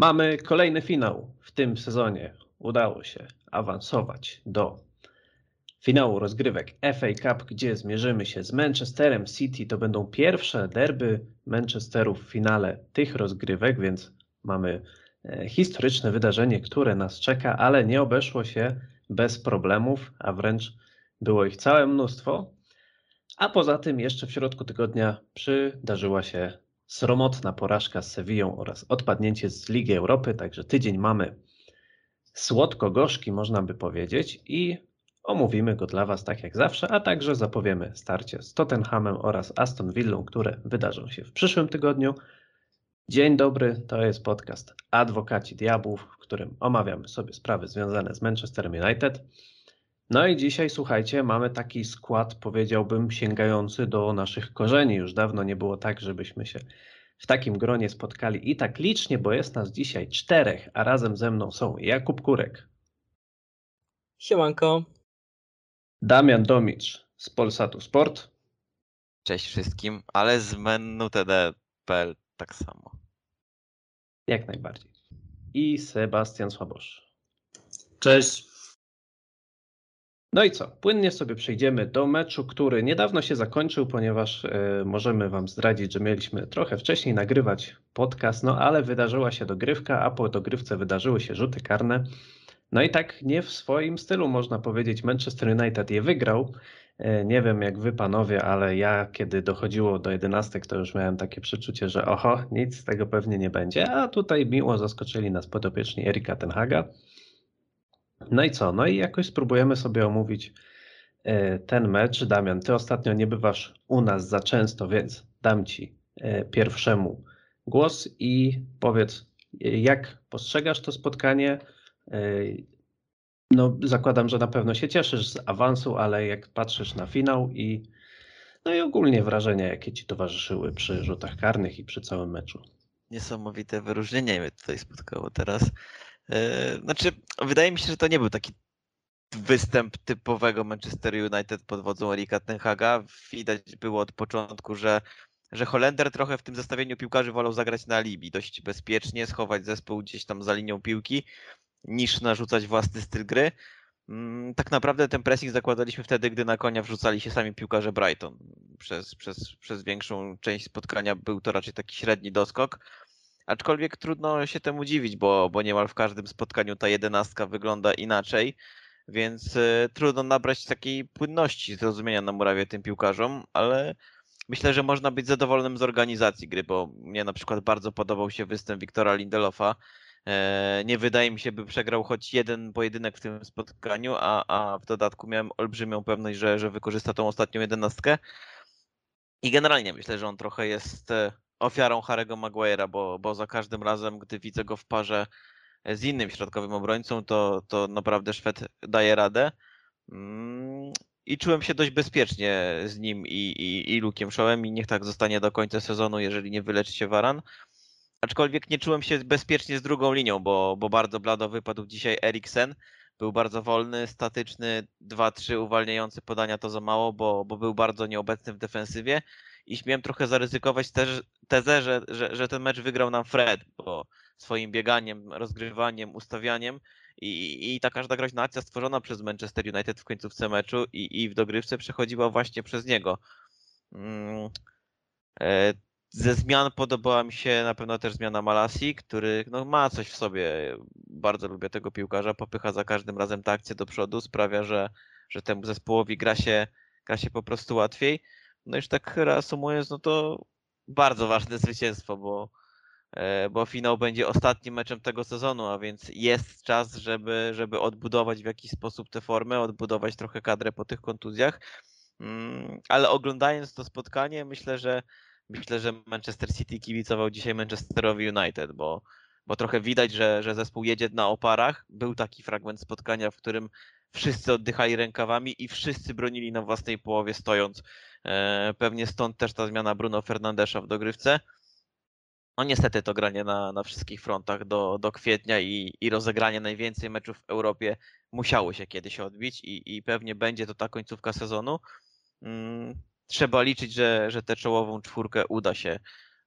Mamy kolejny finał w tym sezonie. Udało się awansować do finału rozgrywek FA Cup, gdzie zmierzymy się z Manchesterem City. To będą pierwsze derby Manchesteru w finale tych rozgrywek, więc mamy e, historyczne wydarzenie, które nas czeka, ale nie obeszło się bez problemów, a wręcz było ich całe mnóstwo. A poza tym jeszcze w środku tygodnia przydarzyła się sromotna porażka z Sewillą oraz odpadnięcie z Ligi Europy, także tydzień mamy słodko-gorzki, można by powiedzieć, i omówimy go dla Was tak jak zawsze, a także zapowiemy starcie z Tottenhamem oraz Aston Villą, które wydarzą się w przyszłym tygodniu. Dzień dobry, to jest podcast Adwokaci Diabłów, w którym omawiamy sobie sprawy związane z Manchesterem United. No i dzisiaj, słuchajcie, mamy taki skład, powiedziałbym, sięgający do naszych korzeni. Już dawno nie było tak, żebyśmy się w takim gronie spotkali i tak licznie, bo jest nas dzisiaj czterech, a razem ze mną są Jakub Kurek. Siemanko. Damian Domicz z Polsatu Sport. Cześć wszystkim, ale z menu TD.pl tak samo. Jak najbardziej. I Sebastian Słabosz. Cześć. No i co? Płynnie sobie przejdziemy do meczu, który niedawno się zakończył, ponieważ y, możemy Wam zdradzić, że mieliśmy trochę wcześniej nagrywać podcast, no ale wydarzyła się dogrywka, a po dogrywce wydarzyły się rzuty karne. No i tak nie w swoim stylu można powiedzieć, Manchester United je wygrał. Y, nie wiem jak Wy panowie, ale ja kiedy dochodziło do jedenastek, to już miałem takie przeczucie, że oho, nic z tego pewnie nie będzie, a tutaj miło zaskoczyli nas podopieczni Erika Tenhaga. No i co? No i jakoś spróbujemy sobie omówić e, ten mecz. Damian, ty ostatnio nie bywasz u nas za często, więc dam ci e, pierwszemu głos i powiedz, e, jak postrzegasz to spotkanie? No, zakładam, że na pewno się cieszysz z awansu, ale jak patrzysz na finał i no i ogólnie wrażenia, jakie ci towarzyszyły przy rzutach karnych i przy całym meczu. Niesamowite wyróżnienie mnie tutaj spotkało teraz. E, znaczy, wydaje mi się, że to nie był taki występ typowego Manchester United pod wodzą Erika Tenhaga. Widać było od początku, że, że Holender trochę w tym zestawieniu piłkarzy wolał zagrać na alibi, dość bezpiecznie, schować zespół gdzieś tam za linią piłki, niż narzucać własny styl gry. Mm, tak naprawdę ten pressing zakładaliśmy wtedy, gdy na konia wrzucali się sami piłkarze Brighton. Przez, przez, przez większą część spotkania był to raczej taki średni doskok. Aczkolwiek trudno się temu dziwić, bo, bo niemal w każdym spotkaniu ta jedenastka wygląda inaczej, więc y, trudno nabrać takiej płynności zrozumienia na murawie tym piłkarzom, ale myślę, że można być zadowolonym z organizacji gry, bo mnie na przykład bardzo podobał się występ Wiktora Lindelofa. E, nie wydaje mi się, by przegrał choć jeden pojedynek w tym spotkaniu, a, a w dodatku miałem olbrzymią pewność, że, że wykorzysta tą ostatnią jedenastkę. I generalnie myślę, że on trochę jest e, ofiarą Harry'ego Maguire'a, bo, bo za każdym razem, gdy widzę go w parze z innym środkowym obrońcą, to, to naprawdę Szwed daje radę. Mm, I czułem się dość bezpiecznie z nim i, i, i Lukiem Shawem i niech tak zostanie do końca sezonu, jeżeli nie wyleczy się Waran. Aczkolwiek nie czułem się bezpiecznie z drugą linią, bo, bo bardzo blado wypadł dzisiaj Eriksen. Był bardzo wolny, statyczny, 2-3 uwalniający podania to za mało, bo, bo był bardzo nieobecny w defensywie i śmiem trochę zaryzykować też tezę, że, że, że ten mecz wygrał nam Fred, bo swoim bieganiem, rozgrywaniem, ustawianiem i, i ta każda groźna akcja stworzona przez Manchester United w końcówce meczu i, i w dogrywce przechodziła właśnie przez niego. Mm. E, ze zmian podobała mi się na pewno też zmiana Malasi, który no, ma coś w sobie. Bardzo lubię tego piłkarza, popycha za każdym razem tę akcję do przodu, sprawia, że, że temu zespołowi gra się, gra się po prostu łatwiej. No już tak reasumując, no to bardzo ważne zwycięstwo, bo, e, bo finał będzie ostatnim meczem tego sezonu, a więc jest czas, żeby, żeby odbudować w jakiś sposób tę formę, odbudować trochę kadrę po tych kontuzjach. Mm, ale oglądając to spotkanie, myślę, że myślę, że Manchester City kibicował dzisiaj Manchesterowi United, bo, bo trochę widać, że, że zespół jedzie na oparach. Był taki fragment spotkania, w którym wszyscy oddychali rękawami i wszyscy bronili na własnej połowie stojąc. E, pewnie stąd też ta zmiana Bruno Fernandesza w dogrywce. No niestety to granie na, na wszystkich frontach do, do kwietnia i, i rozegranie najwięcej meczów w Europie musiało się kiedyś odbić i, i pewnie będzie to ta końcówka sezonu. Mm, trzeba liczyć, że, że tę czołową czwórkę uda się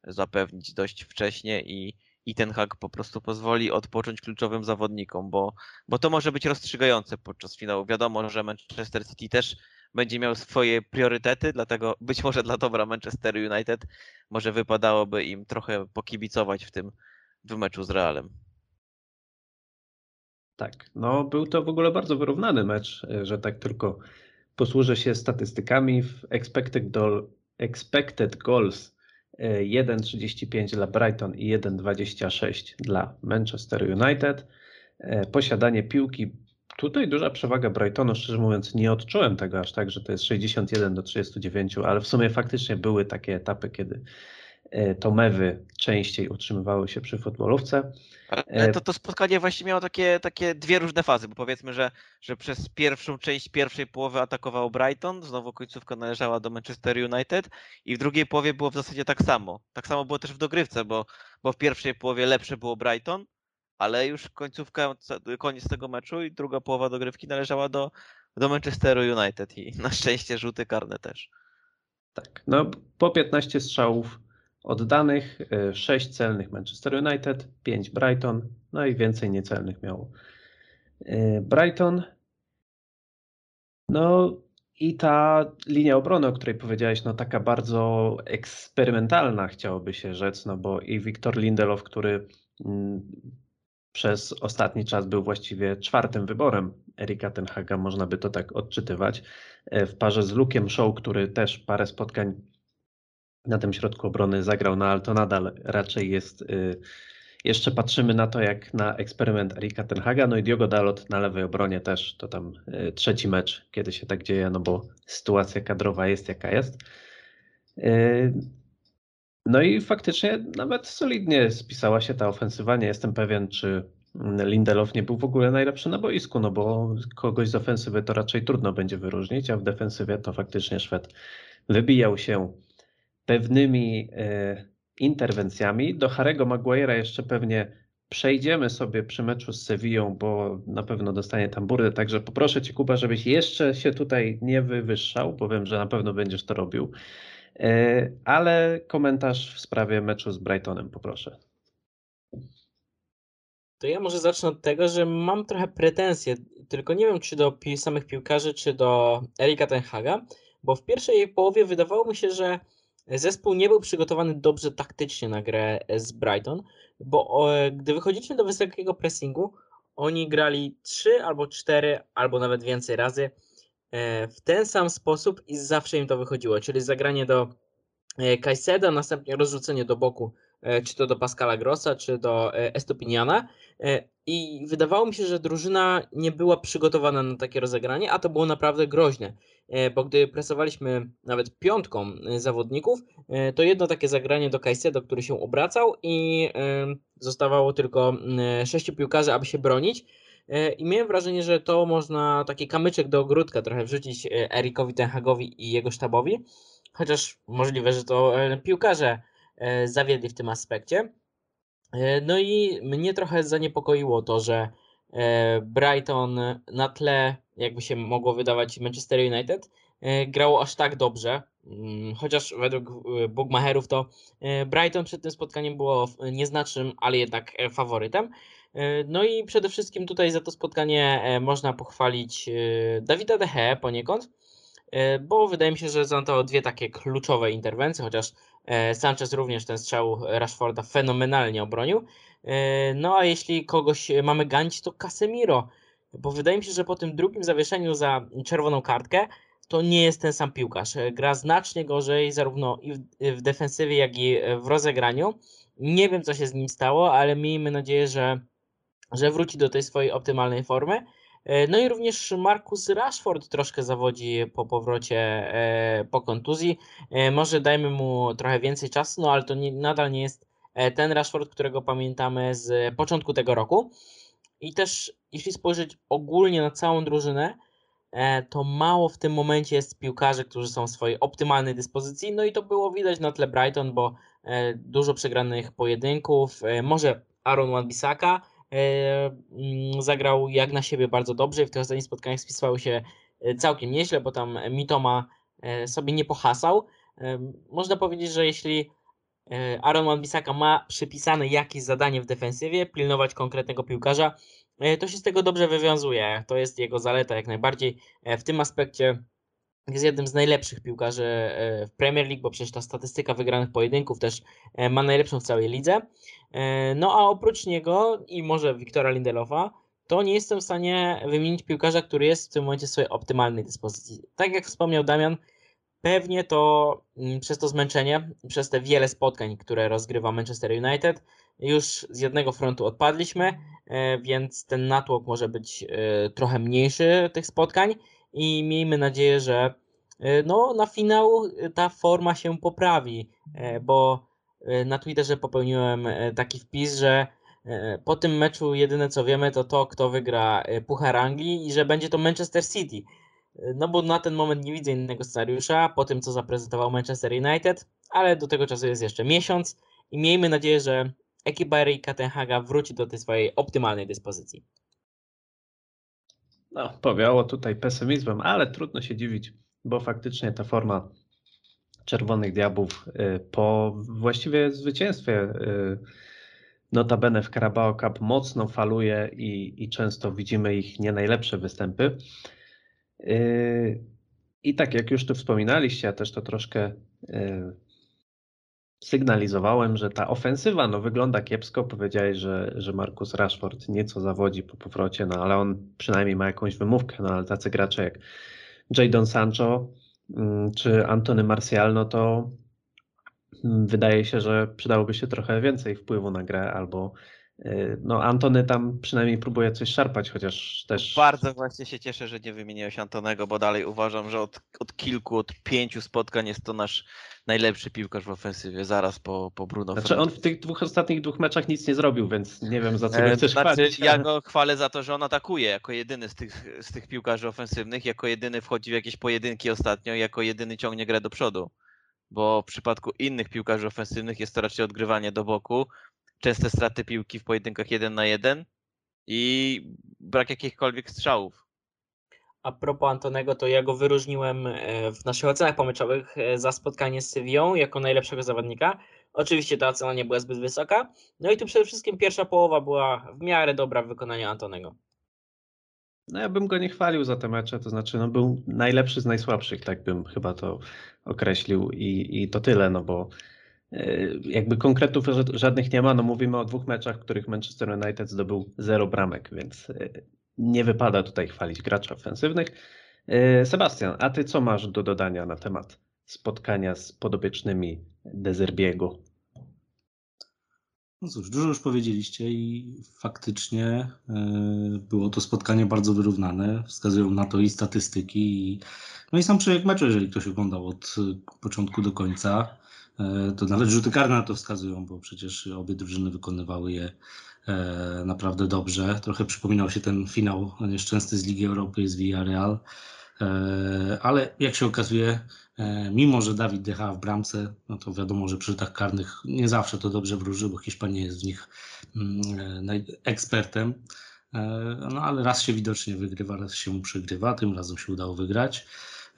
zapewnić dość wcześnie i, i ten hak po prostu pozwoli odpocząć kluczowym zawodnikom, bo, bo to może być rozstrzygające podczas finału. Wiadomo, że Manchester City też będzie miał swoje priorytety, dlatego być może dla dobra Manchester United może wypadałoby im trochę pokibicować w tym w meczu z Realem. Tak, no był to w ogóle bardzo wyrównany mecz, e, że tak tylko posłużę się statystykami w expected, goal, expected goals 1,35 e, dla Brighton i 1,26 dla Manchester United. E, posiadanie piłki, tutaj duża przewaga Brightonu, szczerze mówiąc nie odczułem tego aż tak, że to jest 61 do 39, ale w sumie faktycznie były takie etapy, kiedy to mewy częściej utrzymywały się przy futbolówce. Ale e, to, to spotkanie właśnie miało takie, takie dwie różne fazy, bo powiedzmy, że, że przez pierwszą część pierwszej połowy atakował Brighton, znowu końcówka należała do Manchester United i w drugiej połowie było w zasadzie tak samo. Tak samo było też w dogrywce, bo, bo w pierwszej połowie lepsze było Brighton, ale już końcówka, koniec tego meczu i druga połowa dogrywki należała do, do Manchesteru United i na szczęście rzuty karne też. Tak, no po 15 strzałów oddanych, 6 y, celnych Manchester United, 5 Brighton, no i więcej niecelnych miało y, Brighton. No i ta linia obrony, o której powiedziałeś, no taka bardzo eksperymentalna chciałoby się rzec, no bo i Wiktor Lindelof, który mm, przez ostatni czas był właściwie czwartym wyborem Erika Tenhaga, można by to tak odczytywać, y, w parze z Lukiem Show, który też parę spotkań na tym środku obrony zagrał, no ale to nadal raczej jest. Y, jeszcze patrzymy na to, jak na eksperyment Erika Tenhaga, no i Diogo Dalot na lewej obronie też, to tam y, trzeci mecz, kiedy się tak dzieje, no bo sytuacja kadrowa jest jaka jest. Y, no i faktycznie nawet solidnie spisała się ta ofensywa. Nie jestem pewien, czy Lindelof nie był w ogóle najlepszy na boisku, no bo kogoś z ofensywy to raczej trudno będzie wyróżnić, a w defensywie to faktycznie Szwed wybijał się pewnymi e, interwencjami. Do Harego Maguire'a jeszcze pewnie przejdziemy sobie przy meczu z Sewillą, bo na pewno dostanie tam burdę, także poproszę Cię Kuba, żebyś jeszcze się tutaj nie wywyższał, bo wiem, że na pewno będziesz to robił. E, ale komentarz w sprawie meczu z Brightonem poproszę. To ja może zacznę od tego, że mam trochę pretensje, tylko nie wiem czy do samych piłkarzy, czy do Erika Tenhaga, bo w pierwszej połowie wydawało mi się, że Zespół nie był przygotowany dobrze taktycznie na grę z Brighton, bo o, gdy wychodziliśmy do wysokiego pressingu, oni grali 3 albo 4 albo nawet więcej razy e, w ten sam sposób i zawsze im to wychodziło, czyli zagranie do e, Kajseda, następnie rozrzucenie do boku, e, czy to do Pascala Grossa, czy do Estopiniana i wydawało mi się, że drużyna nie była przygotowana na takie rozegranie, a to było naprawdę groźne. E, bo gdy presowaliśmy nawet piątką e, zawodników, e, to jedno takie zagranie do Kajsedo, który się obracał i zostawało tylko sześciu piłkarzy, aby się bronić. I miałem wrażenie, że to można taki kamyczek do ogródka trochę wrzucić Erikowi Tenhagowi i jego sztabowi, chociaż możliwe, że to piłkarze zawiedli w tym aspekcie. No i mnie trochę zaniepokoiło to, że Brighton na tle jakby się mogło wydawać Manchester United, e, grało aż tak dobrze. Mm, chociaż według e, bookmacherów to e, Brighton przed tym spotkaniem było nieznacznym, ale jednak faworytem. No i przede wszystkim tutaj za to spotkanie można pochwalić Dawida Dehe poniekąd, bo wydaje mi się, że są to dwie takie kluczowe interwencje, chociaż Sanchez również ten strzał Rashforda fenomenalnie obronił. No a jeśli kogoś mamy ganić, to Casemiro bo wydaje mi się, że po tym drugim zawieszeniu za czerwoną kartkę to nie jest ten sam piłkarz. Gra znacznie gorzej, zarówno w defensywie, jak i w rozegraniu. Nie wiem, co się z nim stało, ale miejmy nadzieję, że, że wróci do tej swojej optymalnej formy. No i również Marcus Rashford troszkę zawodzi po powrocie e, po kontuzji. E, może dajmy mu trochę więcej czasu, no ale to nie, nadal nie jest e, ten Rashford, którego pamiętamy z początku tego roku. I też, jeśli spojrzeć ogólnie na całą drużynę, e, to mało w tym momencie jest piłkarzy, którzy są w swojej optymalnej dyspozycji. No i to było widać na tle Brighton, bo e, dużo przegranych pojedynków. E, może Aaron Wan-Bissaka zagrał jak na siebie bardzo dobrze i w tych ostatnich spotkaniach spisywał się całkiem nieźle, bo tam Mitoma sobie nie pohasał. Można powiedzieć, że jeśli e, Aaron Wan-Bissaka ma przypisane jakieś zadanie w defensywie, pilnować konkretnego piłkarza, e, to się z tego dobrze wywiązuje. To jest jego zaleta jak najbardziej. E, W tym aspekcie jest jednym z najlepszych piłkarzy e, w Premier League, bo przecież ta statystyka wygranych pojedynków też e, ma najlepszą w całej lidze. E, No a oprócz niego i może Wiktora Lindelofa, to nie jestem w stanie wymienić piłkarza, który jest w tym momencie w swojej optymalnej dyspozycji. Tak jak wspomniał Damian, pewnie to mm, przez to zmęczenie, przez te wiele spotkań, które rozgrywa Manchester United, już z jednego frontu odpadliśmy, więc ten natłok może być trochę mniejszy tych spotkań i miejmy nadzieję, że no, na finał e, ta forma się poprawi, e, bo e, na Twitterze popełniłem e, taki wpis, że e, po tym meczu jedyne co wiemy to to, kto wygra e, Puchar Anglii i że będzie to Manchester City. E, No bo na ten moment nie widzę innego scenariusza po tym, co zaprezentował Manchester United, ale do tego czasu jest jeszcze miesiąc i miejmy nadzieję, że ekipa Erika Ten Haga wróci do tej swojej optymalnej dyspozycji. No, powiało tutaj pesymizmem, ale trudno się dziwić, bo faktycznie ta forma Czerwonych Diabłów y, po właściwie zwycięstwie y, notabene w Carabao Cup mocno faluje i, i często widzimy ich nie najlepsze występy. Y, I tak jak już tu wspominaliście, ja też to troszkę sygnalizowałem, że ta ofensywa no, wygląda kiepsko. Powiedziałeś, że, że Marcus Rashford nieco zawodzi po powrocie, no ale on przynajmniej ma jakąś wymówkę, no ale tacy gracze jak Jadon Sancho mm, czy Antony Martial, no to mm, wydaje się, że przydałoby się trochę więcej wpływu na grę, albo no Antony tam przynajmniej próbuje coś szarpać, chociaż też... Bardzo właśnie się cieszę, że nie wymieniłeś Antonego, bo dalej uważam, że od, od kilku, od pięciu spotkań jest to nasz najlepszy piłkarz w ofensywie, zaraz po, po Bruno Znaczy on w tych dwóch ostatnich dwóch meczach nic nie zrobił, więc nie wiem za co E, chcesz znaczy, chwalić. ja go chwalę za to, że on atakuje jako jedyny z tych, z tych piłkarzy ofensywnych, jako jedyny wchodzi w jakieś pojedynki ostatnio, jako jedyny ciągnie grę do przodu. Bo w przypadku innych piłkarzy ofensywnych jest to raczej odgrywanie do boku, częste straty piłki w pojedynkach jeden na jeden i brak jakichkolwiek strzałów. A propos Antonego, to ja go wyróżniłem e, w naszych ocenach pomyczowych e, za spotkanie z Sevillą jako najlepszego zawodnika. Oczywiście ta ocena nie była zbyt wysoka. No i tu przede wszystkim pierwsza połowa była w miarę dobra w wykonaniu Antonego. No ja bym go nie chwalił za te mecze, to znaczy no był najlepszy z najsłabszych, tak bym chyba to określił i, i to tyle, no bo jakby konkretów ża- żadnych nie ma, no mówimy o dwóch meczach, w których Manchester United zdobył zero bramek, więc y, nie wypada tutaj chwalić graczy ofensywnych. Y, Sebastian, a ty co masz do dodania na temat spotkania z podobiecznymi Dezerbiego? No cóż, dużo już powiedzieliście i faktycznie e, było to spotkanie bardzo wyrównane. Wskazują na to i statystyki, i, no i sam przebieg meczu, jeżeli ktoś oglądał od e, początku do końca, e, to nawet rzuty karne na to wskazują, bo przecież obie drużyny wykonywały je e, naprawdę dobrze. Trochę przypominał się ten finał nieszczęsny z Ligi Europy z Villarreal, e, ale jak się okazuje, E, Mimo, że Dawid Decha w bramce, no to wiadomo, że przy rzutach karnych nie zawsze to dobrze wróży, bo Hiszpania jest w nich mm, e, ekspertem. E, No ale raz się widocznie wygrywa, raz się mu przegrywa, tym razem się udało wygrać.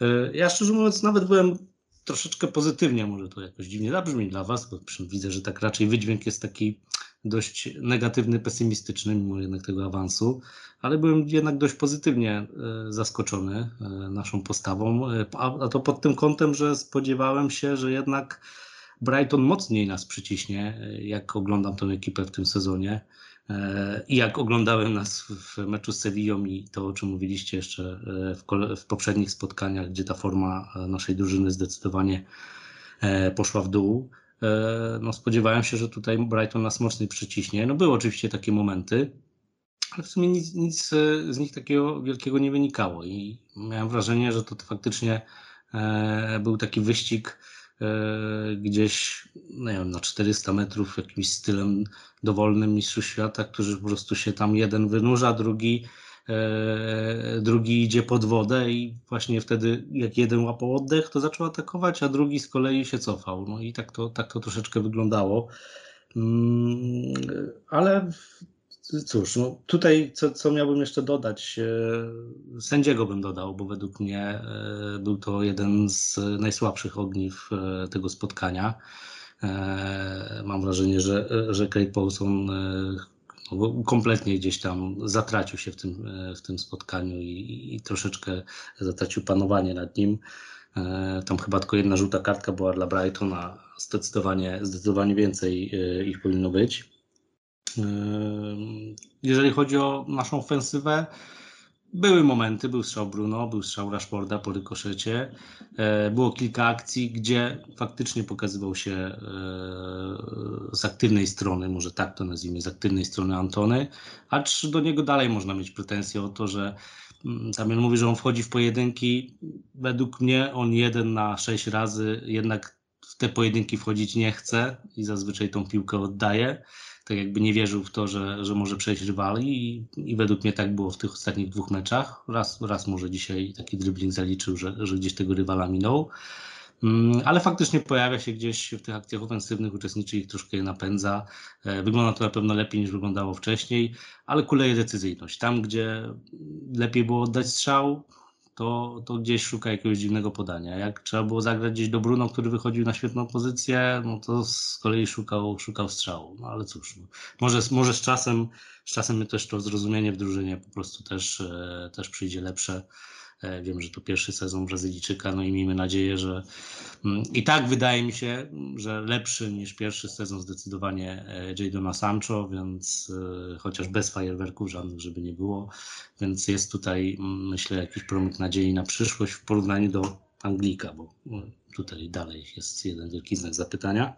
E, Ja szczerze mówiąc nawet byłem troszeczkę pozytywnie, może to jakoś dziwnie zabrzmi dla Was, bo widzę, że tak raczej wydźwięk jest taki dość negatywny, pesymistyczny, mimo jednak tego awansu, ale byłem jednak dość pozytywnie e, zaskoczony e, naszą postawą, e, a to pod tym kątem, że spodziewałem się, że jednak Brighton mocniej nas przyciśnie, jak oglądam tę ekipę w tym sezonie i jak oglądałem nas w- meczu z Sevillą i to, o czym mówiliście jeszcze e, w, poprzednich spotkaniach, gdzie ta forma e, naszej drużyny zdecydowanie e, poszła w dół. E, No, spodziewałem się, że tutaj Brighton nas mocniej przyciśnie. No, były oczywiście takie momenty, ale w sumie nic, nic e, z nich takiego wielkiego nie wynikało i miałem wrażenie, że to faktycznie e, był taki wyścig e, gdzieś, no nie wiem, na 400 metrów jakimś stylem dowolnym mistrzów świata, którzy po prostu się tam jeden wynurza, drugi e, drugi idzie pod wodę i właśnie wtedy jak jeden łapał oddech, to zaczął atakować, a drugi z kolei się cofał. No i tak to, tak to troszeczkę wyglądało. Mm, Ale cóż, no tutaj co, co miałbym jeszcze dodać? E, Sędziego bym dodał, bo według mnie e, był to jeden z najsłabszych ogniw e, tego spotkania. Mam wrażenie, że, że Craig Paulson no, kompletnie gdzieś tam zatracił się w tym, w tym spotkaniu i, i troszeczkę zatracił panowanie nad nim. Tam chyba tylko jedna żółta kartka była dla Brighton, a zdecydowanie, zdecydowanie więcej ich powinno być. E, Jeżeli chodzi o naszą ofensywę, były momenty, był strzał Bruno, był strzał Rashforda po rykoszecie. E, Było kilka akcji, gdzie faktycznie pokazywał się e, z aktywnej strony, może tak to nazwijmy, z aktywnej strony Antony, acz do niego dalej można mieć pretensje o to, że mm, Damian mówi, że on wchodzi w pojedynki. Według mnie on jeden na sześć razy jednak w te pojedynki wchodzić nie chce i zazwyczaj tą piłkę oddaje. Tak jakby nie wierzył w to, że, że może przejść rywali i, i według mnie tak było w tych ostatnich dwóch meczach. Raz, raz może dzisiaj taki dribbling zaliczył, że, że gdzieś tego rywala minął. Mm, Ale faktycznie pojawia się gdzieś w tych akcjach ofensywnych, uczestniczy ich troszkę je napędza. E, Wygląda to na pewno lepiej niż wyglądało wcześniej, ale kuleje decyzyjność. Tam, gdzie lepiej było oddać strzał, to, to gdzieś szuka jakiegoś dziwnego podania. Jak trzeba było zagrać gdzieś do Bruno, który wychodził na świetną pozycję, no to z kolei szukał, szukał strzału. No ale cóż, no. może, może z czasem, z czasem też to zrozumienie w drużynie po prostu też, e, też przyjdzie lepsze. E, Wiem, że to pierwszy sezon Brazylijczyka, no i miejmy nadzieję, że mm, i tak wydaje mi się, że lepszy niż pierwszy sezon zdecydowanie e, Jadona Sancho, więc e, chociaż bez fajerwerków żadnych, żeby nie było, więc jest tutaj mm, myślę jakiś promyk nadziei na przyszłość w porównaniu do Anglika, bo mm, tutaj dalej jest jeden wielki znak zapytania.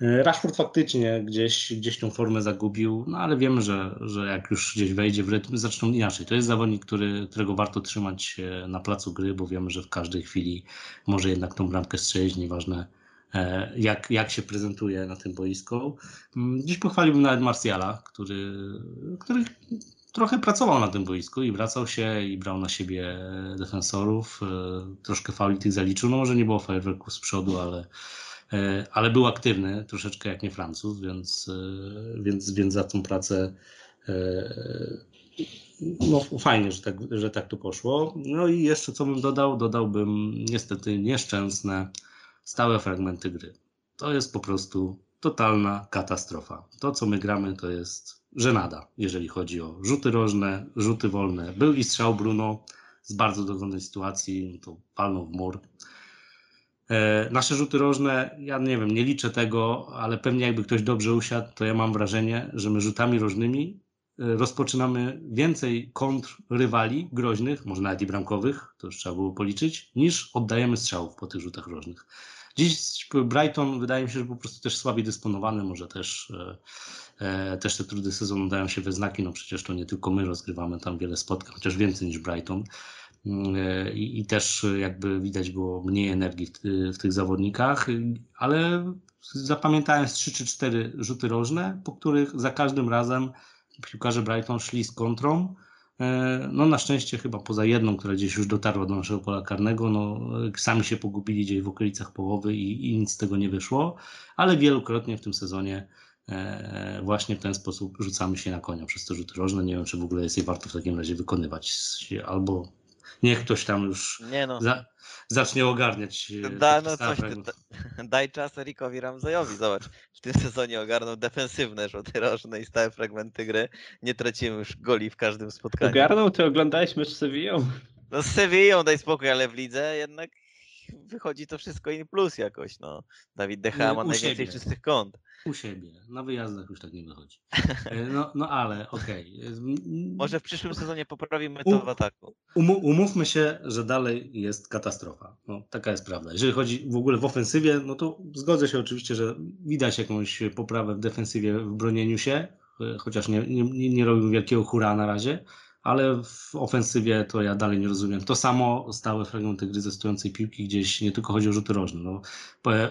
E, Rashford faktycznie gdzieś, gdzieś tą formę zagubił, no ale wiemy, że, że jak już gdzieś wejdzie w rytm, zaczną inaczej. To jest zawodnik, który, którego warto trzymać e, na placu gry, bo wiemy, że w każdej chwili może jednak tą bramkę strzelić, nieważne e, jak, jak się prezentuje na tym boisku. Mm, Dziś pochwaliłbym nawet Martiala, który, który trochę pracował na tym boisku i wracał się i brał na siebie defensorów. Troszkę fauli tych zaliczył. No może nie było fajerwerków z przodu, ale, ale był aktywny, troszeczkę jak nie Francuz, więc, e, więc, więc za tą pracę e, no fajnie, że tak, że tak to poszło. No i jeszcze co bym dodał? Dodałbym niestety nieszczęsne stałe fragmenty gry. To jest po prostu totalna katastrofa. To, co my gramy, to jest żenada, jeżeli chodzi o rzuty rożne, rzuty wolne. Był i strzał Bruno z bardzo dogodnej sytuacji, to palnął w mur. E, Nasze rzuty rożne, ja nie wiem, nie liczę tego, ale pewnie jakby ktoś dobrze usiadł, to ja mam wrażenie, że my rzutami rożnymi e, rozpoczynamy więcej kontr rywali groźnych, może nawet i bramkowych, to już trzeba było policzyć, niż oddajemy strzałów po tych rzutach rożnych. Dziś Brighton wydaje mi się, że po prostu też słabiej dysponowany, może też, e, e, też te trudy sezonu dają się we znaki, no przecież to nie tylko my rozgrywamy tam wiele spotkań, chociaż więcej niż Brighton. Mm, e, I, I też jakby widać było mniej energii w, w tych zawodnikach, y, ale zapamiętałem z 3 czy 4 rzuty rożne, po których za każdym razem piłkarze Brighton szli z kontrą. E, No na szczęście chyba poza jedną, która gdzieś już dotarła do naszego pola karnego, no e, sami się pogubili gdzieś w okolicach połowy i, i nic z tego nie wyszło, ale wielokrotnie w tym sezonie właśnie w ten sposób rzucamy się na konia przez te rzuty rożne. Nie wiem, czy w ogóle jest je warto w takim razie wykonywać, albo niech ktoś tam już Nie no, za, zacznie ogarniać. e, da, no coś ty, da, daj czas Erikowi Ramzejowi, zobacz. W tym sezonie ogarnął defensywne rzuty rożne i stałe fragmenty gry. Nie tracimy już goli w każdym spotkaniu. Ogarnął, ty oglądałeś mecz z Sevillą? No z Sevillą daj spokój, ale w lidze jednak wychodzi to wszystko in plus jakoś, no. Dawid De Gea Nie, ma najwięcej siebie. czystych kąt. U siebie. Na wyjazdach już tak nie wychodzi. E, No, no ale okej. M- Może w przyszłym sezonie poprawimy to w ataku. Umu- umówmy się, że dalej jest katastrofa. No, taka jest prawda. Jeżeli chodzi w ogóle w ofensywie, no to zgodzę się oczywiście, że widać jakąś poprawę w defensywie, w bronieniu się, e, chociaż nie, nie, nie nie robił wielkiego hura na razie, ale w ofensywie to ja dalej nie rozumiem. To samo stałe fragmenty gry ze stojącej piłki, gdzieś nie tylko chodzi o rzuty rożne. No,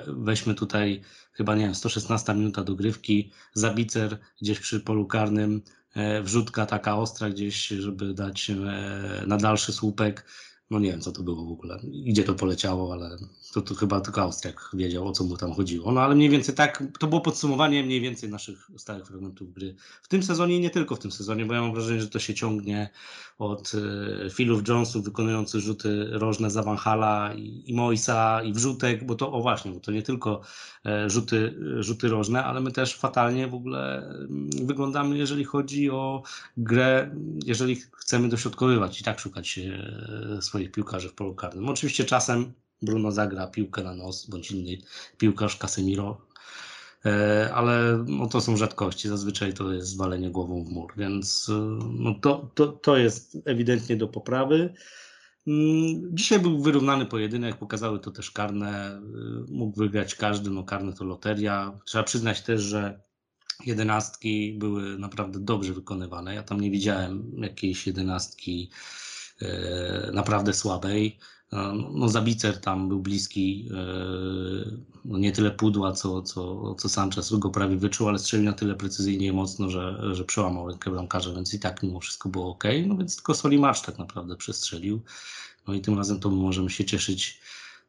weźmy tutaj chyba, nie wiem, 116 minuta dogrywki, zabicer gdzieś przy polu karnym, e, wrzutka taka ostra gdzieś, żeby dać e, na dalszy słupek. No nie wiem, co to było w ogóle, gdzie to poleciało, ale to, to chyba tylko Austriak wiedział, o co mu tam chodziło. No ale mniej więcej tak, to było podsumowanie mniej więcej naszych stałych fragmentów gry. W tym sezonie i nie tylko w tym sezonie, bo ja mam wrażenie, że to się ciągnie od e, Philów Jonesów wykonujących rzuty rożne za Van Hala i, i Moisa i wrzutek, bo to, o właśnie, bo to nie tylko e, rzuty, rzuty rożne, ale my też fatalnie w ogóle mm, wyglądamy, jeżeli chodzi o grę, jeżeli chcemy dośrodkowywać i tak szukać e, swoich piłkarzy w polu karnym. Oczywiście czasem Bruno zagra piłkę na nos, bądź inny piłkarz Casemiro, e, ale no, to są rzadkości. Zazwyczaj to jest zwalenie głową w mur, więc e, no, to, to, to jest ewidentnie do poprawy. Mm, Dzisiaj był wyrównany pojedynek, pokazały to też karne. e, Mógł wygrać każdy, no karne to loteria. Trzeba przyznać też, że jedenastki były naprawdę dobrze wykonywane. Ja tam nie widziałem jakiejś jedenastki naprawdę słabej. E, No, Zabicer tam był bliski, e, no nie tyle pudła, co, co, co Sanchez go prawie wyczuł, ale strzelił na tyle precyzyjnie i mocno, że, że przełamał rękę bramkarza, więc i tak mimo wszystko było ok. No więc tylko Solimarz tak naprawdę przestrzelił. No i tym razem to my możemy się cieszyć,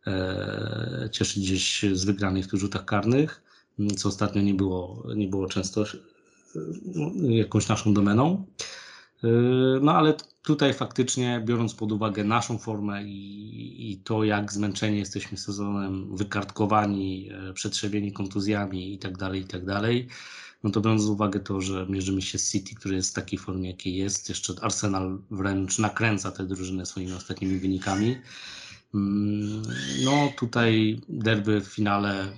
e, cieszyć gdzieś z wygranych w rzutach karnych, co ostatnio nie było, nie było często no, jakąś naszą domeną. No ale tutaj faktycznie, biorąc pod uwagę naszą formę i, i to, jak zmęczeni jesteśmy sezonem, wykartkowani, e, przetrzebieni kontuzjami i tak dalej, i tak no to biorąc pod uwagę to, że mierzymy się z City, który jest w takiej formie, jakiej jest, jeszcze Arsenal wręcz nakręca tę drużynę swoimi ostatnimi wynikami, mm, no tutaj derby w finale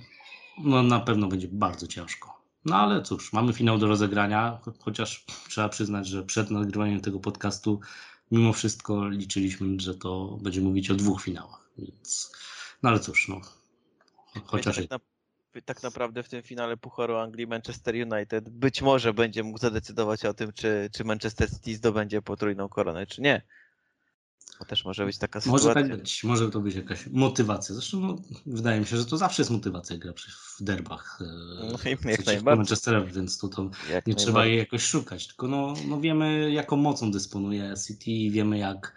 no na pewno będzie bardzo ciężko. No ale cóż, mamy finał do rozegrania, cho- chociaż trzeba przyznać, że przed nagrywaniem tego podcastu mimo wszystko liczyliśmy, że to będzie mówić o dwóch finałach, więc no ale cóż, no. Chociaż tak, na, tak naprawdę w tym finale Pucharu Anglii Manchester United być może będzie mógł zadecydować o tym, czy, czy Manchester City zdobędzie potrójną koronę, czy nie. Bo też może być taka może sytuacja. tak być, może to być jakaś motywacja. Zresztą no, wydaje mi się, że to zawsze jest motywacja gra w derbach e, No jak przeciwko najbardziej. Manchesterowi, więc to, to Jak nie trzeba jej jakoś szukać, tylko no, no wiemy jaką mocą dysponuje City i wiemy jak,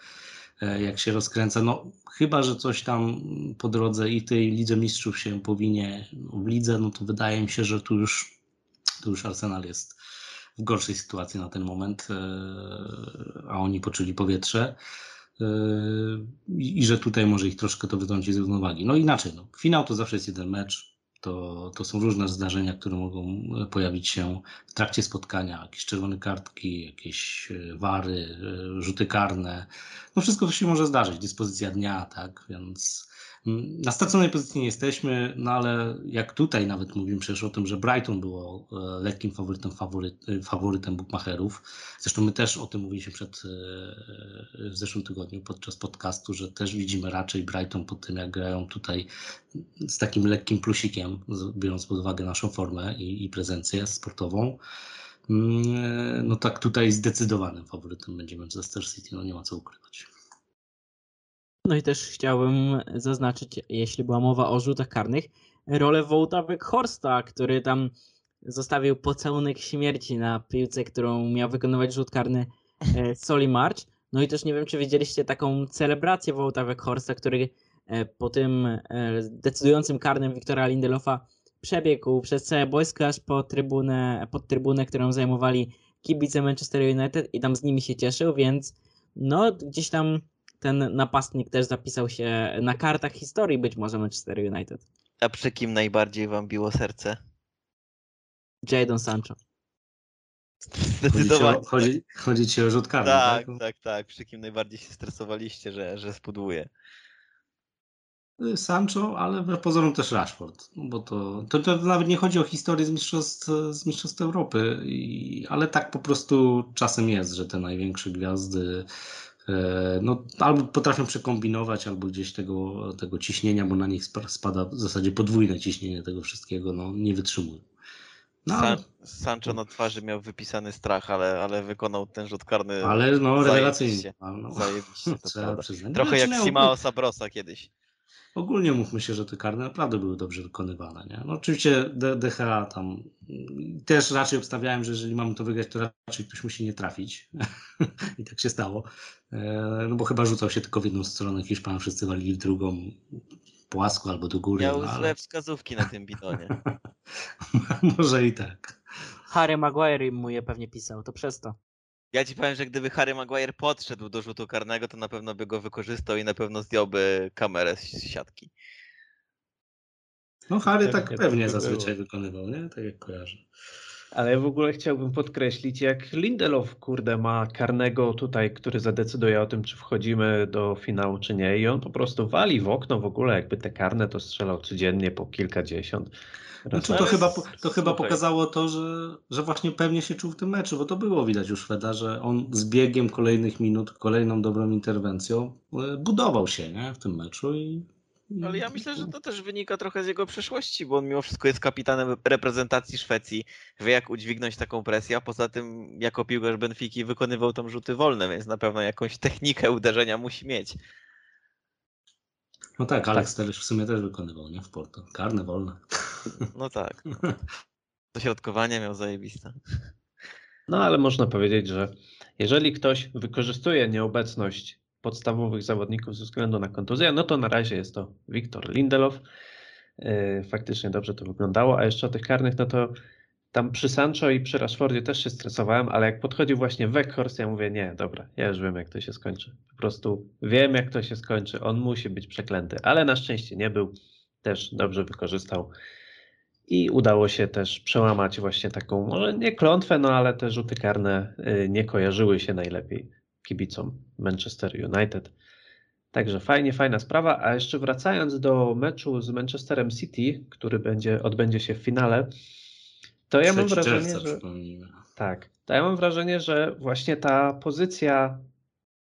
e, jak się rozkręca. No chyba, że coś tam po drodze i tej Lidze Mistrzów się powinie w lidze, no to wydaje mi się, że tu już, tu już Arsenal jest w gorszej sytuacji na ten moment, e, a oni poczuli powietrze. E, I że tutaj może ich troszkę to wytrącić z równowagi. No inaczej, no, finał to zawsze jest jeden mecz. To, to są różne zdarzenia, które mogą pojawić się w trakcie spotkania, jakieś czerwone kartki, jakieś e, wary, e, rzuty karne. No wszystko to się może zdarzyć, dyspozycja dnia, tak, więc na straconej pozycji nie jesteśmy, no ale jak tutaj nawet mówimy przecież o tym, że Brighton było e, lekkim faworytem, faworyt, e, faworytem bookmacherów. Zresztą my też o tym mówiliśmy przed, e, w zeszłym tygodniu podczas podcastu, że też widzimy raczej Brighton po tym, jak grają tutaj z takim lekkim plusikiem, biorąc pod uwagę naszą formę i, i prezencję sportową. Mm, No tak tutaj zdecydowanym faworytem będzie Manchester City, no nie ma co ukrywać. No i też chciałbym zaznaczyć, jeśli była mowa o rzutach karnych, rolę Wołta Horsta, który tam zostawił pocałunek śmierci na piłce, którą miał wykonywać rzut karny e, Soli March. No i też nie wiem, czy widzieliście taką celebrację Wołta Horsta, który e, po tym e, decydującym karnym Wiktora Lindelofa przebiegł przez całe boisko aż po trybunę, pod trybunę, którą zajmowali kibice Manchester United i tam z nimi się cieszył, więc no gdzieś tam ten napastnik też zapisał się na kartach historii być może Manchester United. A przy kim najbardziej wam biło serce? Jadon Sancho. Chodzi ci Zdecydowanie. o, chodzi, chodzi ci o Tak, tak? tak, tak. Przy kim najbardziej się stresowaliście, że, że spudłuje. Sancho, ale wbrew pozorom też Rashford, no bo to, to, to nawet nie chodzi o historię z Mistrzostw, z mistrzostw Europy, i, ale tak po prostu czasem jest, że te największe gwiazdy no, albo potrafią przekombinować, albo gdzieś tego, tego ciśnienia, bo na nich spa- spada w zasadzie podwójne ciśnienie tego wszystkiego, no nie wytrzymują. No, San, Sancho na twarzy miał wypisany strach, ale, ale wykonał ten rzut karny ale no zajebiście. rewelacyjnie. No, zajebiście. Prawda. przyznać. Trochę Znaczy, jak no, Simao Sabrosa kiedyś. Ogólnie mówmy się, że te karne naprawdę były dobrze wykonywane. Nie? No oczywiście DHA tam mm, też raczej obstawiałem, że jeżeli mamy to wygrać, to raczej ktoś musi nie trafić. I tak się stało. E, No bo chyba rzucał się tylko w jedną stronę, Hiszpan wszyscy walili w drugą. płasko albo do góry. Miał no, ale... złe wskazówki na tym bidonie. Może i tak. Harry Maguire mu je pewnie pisał, to przez to. Ja ci powiem, że gdyby Harry Maguire podszedł do rzutu karnego, to na pewno by go wykorzystał i na pewno zdjąłby kamerę z siatki. No Harry tak tak pewnie zazwyczaj było. wykonywał, nie? Tak jak kojarzę. Ale ja w ogóle chciałbym podkreślić, jak Lindelof, kurde, ma karnego tutaj, który zadecyduje o tym, czy wchodzimy do finału, czy nie. I on po prostu wali w okno w ogóle, jakby te karne to strzelał codziennie po kilkadziesiąt. Znaczy, to, chyba, to chyba pokazało to, że, że właśnie pewnie się czuł w tym meczu, bo to było widać u Szweda, że on z biegiem kolejnych minut, kolejną dobrą interwencją e, budował się nie? w tym meczu. I- Ale ja myślę, że to też wynika trochę z jego przeszłości, bo on mimo wszystko jest kapitanem reprezentacji Szwecji, wie jak udźwignąć taką presję, a poza tym jako piłkarz Benfiki wykonywał tam rzuty wolne, więc na pewno jakąś technikę uderzenia musi mieć. No tak, Alex Telles w sumie też wykonywał, nie? W Porto. Karne, wolne. No tak. Dośrodkowanie miał zajebiste. No ale można powiedzieć, że jeżeli ktoś wykorzystuje nieobecność podstawowych zawodników ze względu na kontuzję, no to na razie jest to Wiktor Lindelof. Yy, Faktycznie dobrze to wyglądało, a jeszcze o tych karnych, no to tam przy Sancho i przy Rashfordzie też się stresowałem, ale jak podchodził właśnie Weghorst, ja mówię, nie, dobra, ja już wiem jak to się skończy. Po prostu wiem jak to się skończy, on musi być przeklęty, ale na szczęście nie był, też dobrze wykorzystał i udało się też przełamać właśnie taką, może nie klątwę, no ale te rzuty karne y, nie kojarzyły się najlepiej kibicom Manchester United. Także fajnie, fajna sprawa. A jeszcze wracając do meczu z Manchesterem City, który będzie, odbędzie się w finale, to ja mam 3 wrażenie, że tak, to ja mam wrażenie, że właśnie ta pozycja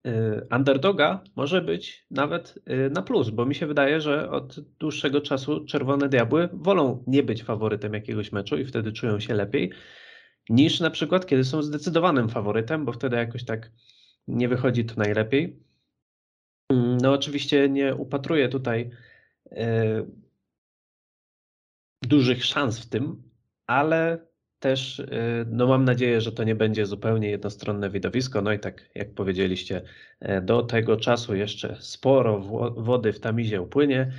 y, underdoga może być nawet y, na plus, bo mi się wydaje, że od dłuższego czasu Czerwone Diabły wolą nie być faworytem jakiegoś meczu i wtedy czują się lepiej, niż na przykład kiedy są zdecydowanym faworytem, bo wtedy jakoś tak nie wychodzi to najlepiej. Mm, No oczywiście nie upatruję tutaj y, dużych szans w tym, ale też y, no mam nadzieję, że to nie będzie zupełnie jednostronne widowisko. No i tak jak powiedzieliście, e, do tego czasu jeszcze sporo wo- wody w tamizie upłynie.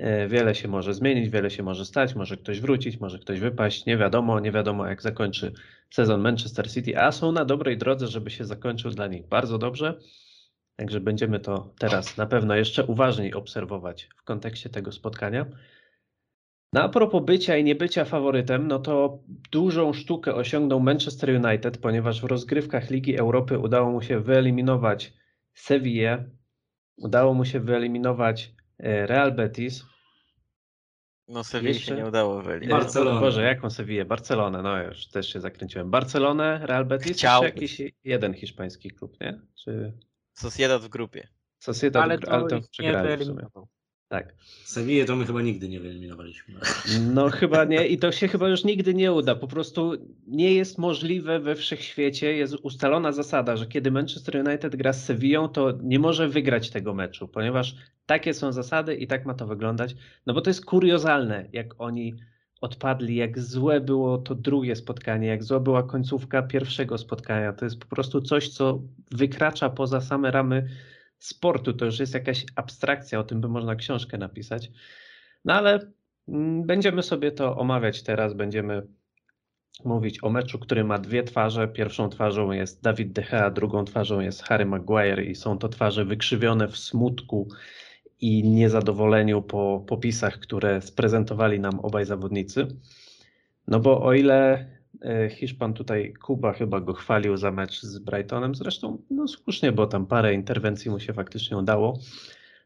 E, Wiele się może zmienić, wiele się może stać, może ktoś wrócić, może ktoś wypaść, nie wiadomo, nie wiadomo jak zakończy sezon Manchester City, a są na dobrej drodze, żeby się zakończył dla nich bardzo dobrze. Także będziemy to teraz na pewno jeszcze uważniej obserwować w kontekście tego spotkania. No a propos bycia i niebycia faworytem, no to dużą sztukę osiągnął Manchester United, ponieważ w rozgrywkach Ligi Europy udało mu się wyeliminować Sevillę, udało mu się wyeliminować Real Betis. No Sewilli Jeszcze? się nie udało E, wyeliminować. Barcelonę. Boże, jaką Sevillę? Barcelonę, no już też się zakręciłem. Barcelonę, Real Betis, Chciałbyś. czy jakiś jeden hiszpański klub, nie? Czy Sociedad w grupie. Sociedad, Ale ale to, to ich nie przegrali w sumie. Tak. Sevillę to my chyba nigdy nie wyeliminowaliśmy. No chyba nie i to się chyba już nigdy nie uda. Po prostu nie jest możliwe we wszechświecie, jest ustalona zasada, że kiedy Manchester United gra z Sevillą, to nie może wygrać tego meczu, ponieważ takie są zasady i tak ma to wyglądać. No bo to jest kuriozalne, jak oni odpadli, jak złe było to drugie spotkanie, jak zła była końcówka pierwszego spotkania. To jest po prostu coś, co wykracza poza same ramy sportu. To już jest jakaś abstrakcja, o tym by można książkę napisać. No ale mm, będziemy sobie to omawiać teraz. Będziemy mówić o meczu, który ma dwie twarze. Pierwszą twarzą jest Dawid De Gea, drugą twarzą jest Harry Maguire i są to twarze wykrzywione w smutku i niezadowoleniu po popisach, które sprezentowali nam obaj zawodnicy. No bo o ile Hiszpan tutaj, Kuba chyba go chwalił za mecz z Brightonem, zresztą no słusznie, bo tam parę interwencji mu się faktycznie udało,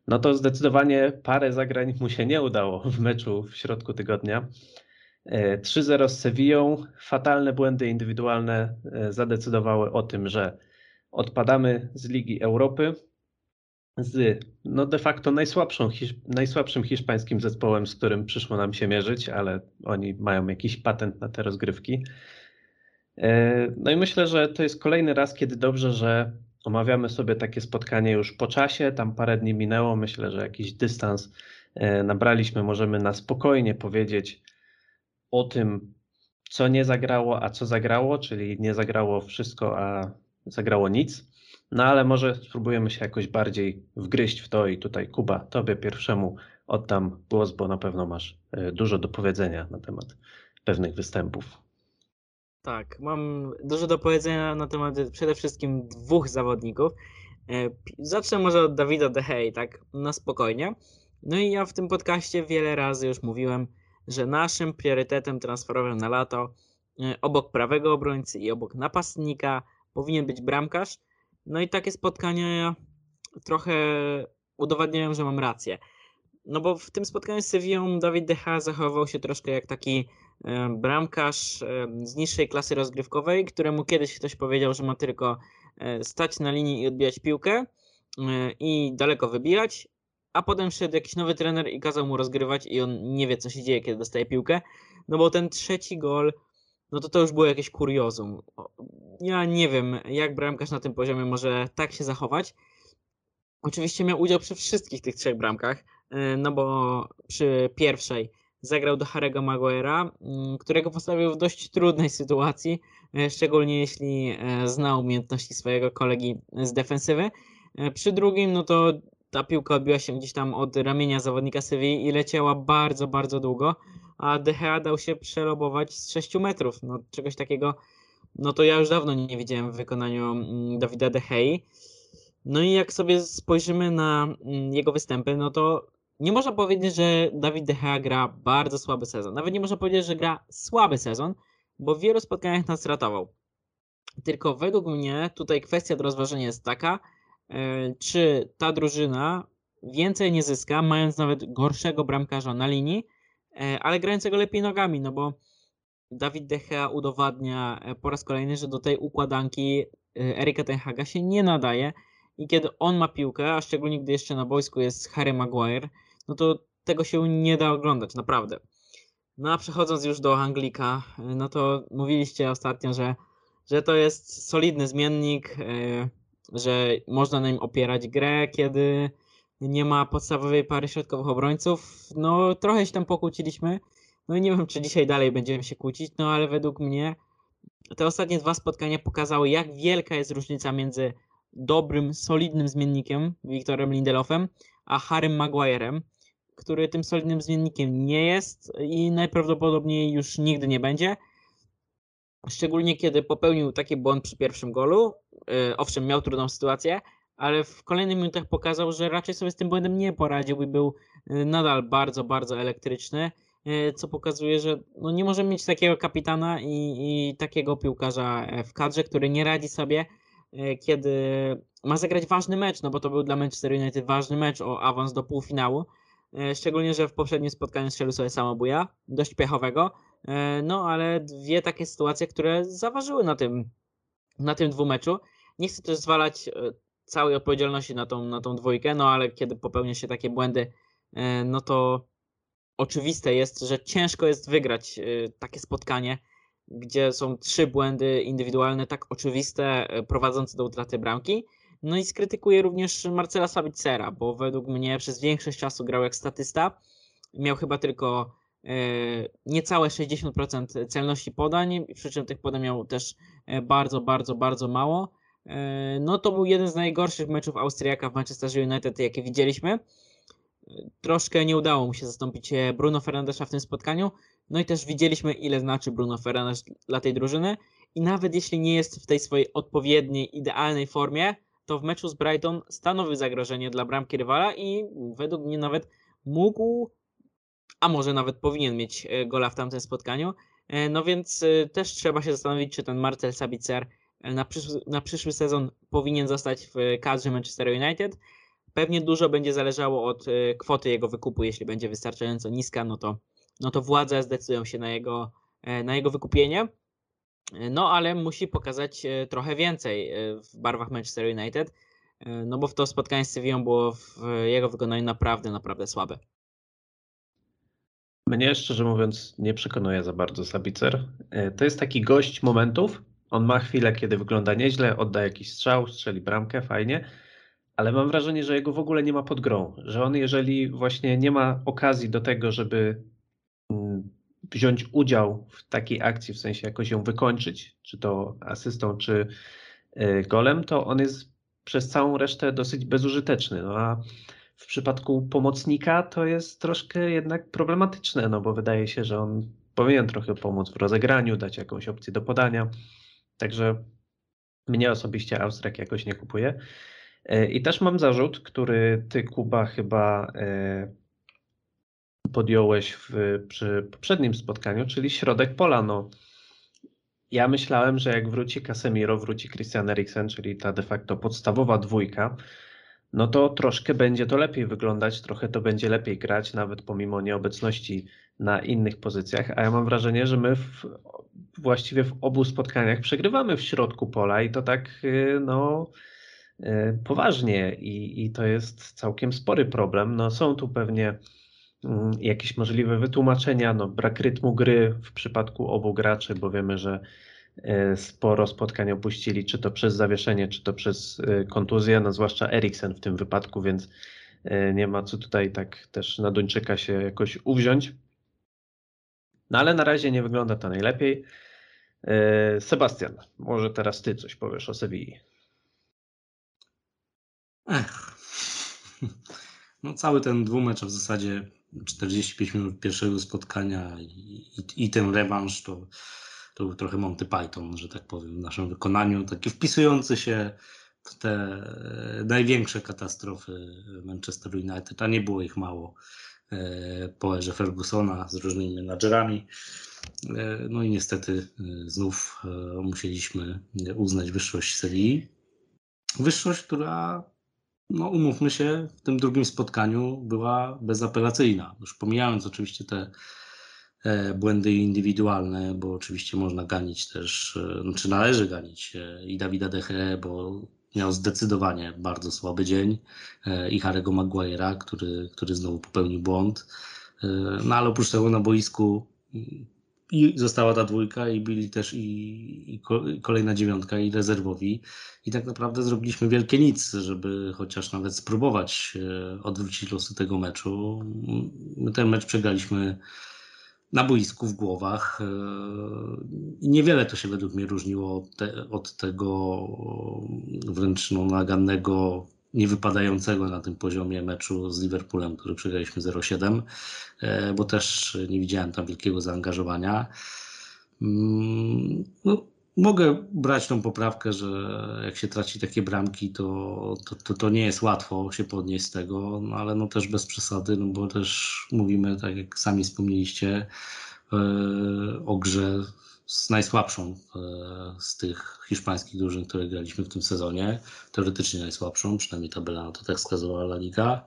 no to zdecydowanie parę zagrań mu się nie udało w meczu w środku tygodnia. E, 3-0 z Sevillą, fatalne błędy indywidualne e, zadecydowały o tym, że odpadamy z Ligi Europy z no de facto najsłabszą, najsłabszym hiszpańskim zespołem, z którym przyszło nam się mierzyć, ale oni mają jakiś patent na te rozgrywki. E, No i myślę, że to jest kolejny raz, kiedy dobrze, że omawiamy sobie takie spotkanie już po czasie. Tam parę dni minęło. Myślę, że jakiś dystans e, nabraliśmy. Możemy na spokojnie powiedzieć o tym, co nie zagrało, a co zagrało, czyli nie zagrało wszystko, a zagrało nic. No ale może spróbujemy się jakoś bardziej wgryźć w to i tutaj Kuba, tobie pierwszemu oddam głos, bo na pewno masz e, dużo do powiedzenia na temat pewnych występów. Tak, mam dużo do powiedzenia na temat przede wszystkim dwóch zawodników. E, Zacznę może od Dawida De Gea, tak na spokojnie. No i ja w tym podcaście wiele razy już mówiłem, że naszym priorytetem transferowym na lato e, obok prawego obrońcy i obok napastnika powinien być bramkarz. No i takie spotkania trochę udowadniają, że mam rację. No bo w tym spotkaniu z Sevillą Dawid De Gea zachowywał się troszkę jak taki e, bramkarz e, z niższej klasy rozgrywkowej, któremu kiedyś ktoś powiedział, że ma tylko e, stać na linii i odbijać piłkę i daleko wybijać, a potem wszedł jakiś nowy trener i kazał mu rozgrywać i on nie wie co się dzieje, kiedy dostaje piłkę, no bo ten trzeci gol, no to to już było jakieś kuriozum. Ja nie wiem, jak bramkarz na tym poziomie może tak się zachować. Oczywiście miał udział przy wszystkich tych trzech bramkach, e, no bo przy pierwszej zagrał do Harry'ego Maguire'a, mm, którego postawił w dość trudnej sytuacji, e, szczególnie jeśli e, zna umiejętności swojego kolegi z defensywy. Przy drugim, no to ta piłka odbiła się gdzieś tam od ramienia zawodnika Sewilli i leciała bardzo, bardzo długo, a De Gea dał się przelobować z 6 metrów. No, czegoś takiego, no to ja już dawno nie widziałem w wykonaniu mm, Dawida De Gei. No i jak sobie spojrzymy na mm, jego występy, no to nie można powiedzieć, że Dawid De Gea gra bardzo słaby sezon. Nawet nie można powiedzieć, że gra słaby sezon, bo w wielu spotkaniach nas ratował. Tylko według mnie tutaj kwestia do rozważenia jest taka, e, czy ta drużyna więcej nie zyska, mając nawet gorszego bramkarza na linii, ale grającego lepiej nogami, no bo Dawid De Gea udowadnia e, po raz kolejny, że do tej układanki e, Erika Ten Haga się nie nadaje i kiedy on ma piłkę, a szczególnie gdy jeszcze na boisku jest Harry Maguire, no to tego się nie da oglądać, naprawdę. No a przechodząc już do Anglika, e, no to mówiliście ostatnio, że, że to jest solidny zmiennik, e, że można na nim opierać grę, kiedy nie ma podstawowej pary środkowych obrońców. No trochę się tam pokłóciliśmy, no i nie wiem, czy dzisiaj dalej będziemy się kłócić, no ale według mnie te ostatnie dwa spotkania pokazały, jak wielka jest różnica między dobrym, solidnym zmiennikiem, Wiktorem Lindelofem, a Harrym Maguirem, który tym solidnym zmiennikiem nie jest i najprawdopodobniej już nigdy nie będzie. Szczególnie kiedy popełnił taki błąd przy pierwszym golu. Yy, Owszem, miał trudną sytuację, ale w kolejnych minutach pokazał, że raczej sobie z tym błędem nie poradził i był yy, nadal bardzo, bardzo elektryczny, yy, co pokazuje, że no nie możemy mieć takiego kapitana i, i takiego piłkarza e, w kadrze, który nie radzi sobie e, kiedy ma zagrać ważny mecz, no bo to był dla Manchester United ważny mecz o awans do półfinału. E, Szczególnie, że w poprzednim spotkaniu strzelił sobie samobuja, dość pechowego. E, No ale dwie takie sytuacje, które zaważyły na tym, na tym dwumeczu. Nie chcę też zwalać e, całej odpowiedzialności na tą, na tą dwójkę, no ale kiedy popełnia się takie błędy, e, no to oczywiste jest, że ciężko jest wygrać e, takie spotkanie, gdzie są trzy błędy indywidualne, tak oczywiste, e, prowadzące do utraty bramki. No i skrytykuję również Marcela Sabicera, bo według mnie przez większość czasu grał jak statysta. Miał chyba tylko niecałe 60% celności podań, przy czym tych podań miał też bardzo, bardzo, bardzo mało. E, No to był jeden z najgorszych meczów Austriaka w Manchester United, jakie widzieliśmy. E, Troszkę nie udało mu się zastąpić e, Bruno Fernandesza w tym spotkaniu. No i też widzieliśmy, ile znaczy Bruno Fernandes dla tej drużyny. I nawet jeśli nie jest w tej swojej odpowiedniej, idealnej formie, to w meczu z Brighton stanowi zagrożenie dla bramki rywala i według mnie nawet mógł, a może nawet powinien mieć gola w tamtym spotkaniu. No więc też trzeba się zastanowić, czy ten Marcel Sabitzer na przyszły, na przyszły sezon powinien zostać w kadrze Manchester United. Pewnie dużo będzie zależało od e, kwoty jego wykupu. Jeśli będzie wystarczająco niska, no to, no to władze zdecydują się na jego, e, na jego wykupienie. No, ale musi pokazać e, trochę więcej w barwach Manchester United, no bo w to spotkanie z Sevillą było w jego wykonaniu naprawdę, naprawdę słabe. Mnie szczerze mówiąc nie przekonuje za bardzo Sabicer. To jest taki gość momentów. On ma chwilę, kiedy wygląda nieźle, odda jakiś strzał, strzeli bramkę, fajnie, ale mam wrażenie, że jego w ogóle nie ma pod grą. Że on, jeżeli właśnie nie ma okazji do tego, żeby mm, wziąć udział w takiej akcji, w sensie jakoś ją wykończyć, czy to asystą, czy e, golem, to on jest przez całą resztę dosyć bezużyteczny. No a w przypadku pomocnika to jest troszkę jednak problematyczne, no bo wydaje się, że on powinien trochę pomóc w rozegraniu, dać jakąś opcję do podania. Także mnie osobiście Austriak jakoś nie kupuje. E, I też mam zarzut, który ty, Kuba, chyba e, podjąłeś w, przy poprzednim spotkaniu, czyli środek pola. No, ja myślałem, że jak wróci Casemiro, wróci Christian Eriksen, czyli ta de facto podstawowa dwójka, no to troszkę będzie to lepiej wyglądać, trochę to będzie lepiej grać, nawet pomimo nieobecności na innych pozycjach. A ja mam wrażenie, że my w, właściwie w obu spotkaniach przegrywamy w środku pola i to tak, y, no y, poważnie i, i to jest całkiem spory problem. No są tu pewnie mm, jakieś możliwe wytłumaczenia, no brak rytmu gry w przypadku obu graczy, bo wiemy, że y, sporo spotkań opuścili, czy to przez zawieszenie, czy to przez kontuzję, no zwłaszcza Eriksen w tym wypadku, więc nie ma co tutaj tak też na Duńczyka się jakoś uwziąć. No ale na razie nie wygląda to najlepiej. Sebastian, może teraz ty coś powiesz o Sewilli. Ech. No cały ten dwumecz w zasadzie 45 minut pierwszego spotkania i, i, i ten rewanż to, to był trochę Monty Python, że tak powiem, w naszym wykonaniu. Taki wpisujący się w te największe katastrofy Manchester United, a nie było ich mało po erze Fergusona z różnymi menadżerami. No i niestety znów musieliśmy uznać wyższość serii. Wyższość, która no umówmy się, w tym drugim spotkaniu była bezapelacyjna. Już pomijając oczywiście te e, błędy indywidualne, bo oczywiście można ganić też, e, czy znaczy należy ganić e, i Dawida Deche, bo miał zdecydowanie bardzo słaby dzień i Harry'ego Maguire'a, który, który znowu popełnił błąd. No ale oprócz tego na boisku i została ta dwójka i byli też i, i, kolejna dziewiątka i rezerwowi. I tak naprawdę zrobiliśmy wielkie nic, żeby chociaż nawet spróbować e, odwrócić losy tego meczu. My ten mecz przegraliśmy na boisku, w głowach. E, niewiele to się według mnie różniło od, te, od tego wręcz no, nagannego niewypadającego na tym poziomie meczu z Liverpoolem, który przegraliśmy 0-7, e, bo też nie widziałem tam wielkiego zaangażowania. Mm, no, mogę brać tą poprawkę, że jak się traci takie bramki, to, to, to, to, nie jest łatwo się podnieść z tego, no ale no też bez przesady, no bo też mówimy, tak jak sami wspomnieliście, e, o grze z najsłabszą e, z tych hiszpańskich drużyn, które graliśmy w tym sezonie. Teoretycznie najsłabszą, przynajmniej tabela na to tak wskazywała La Liga.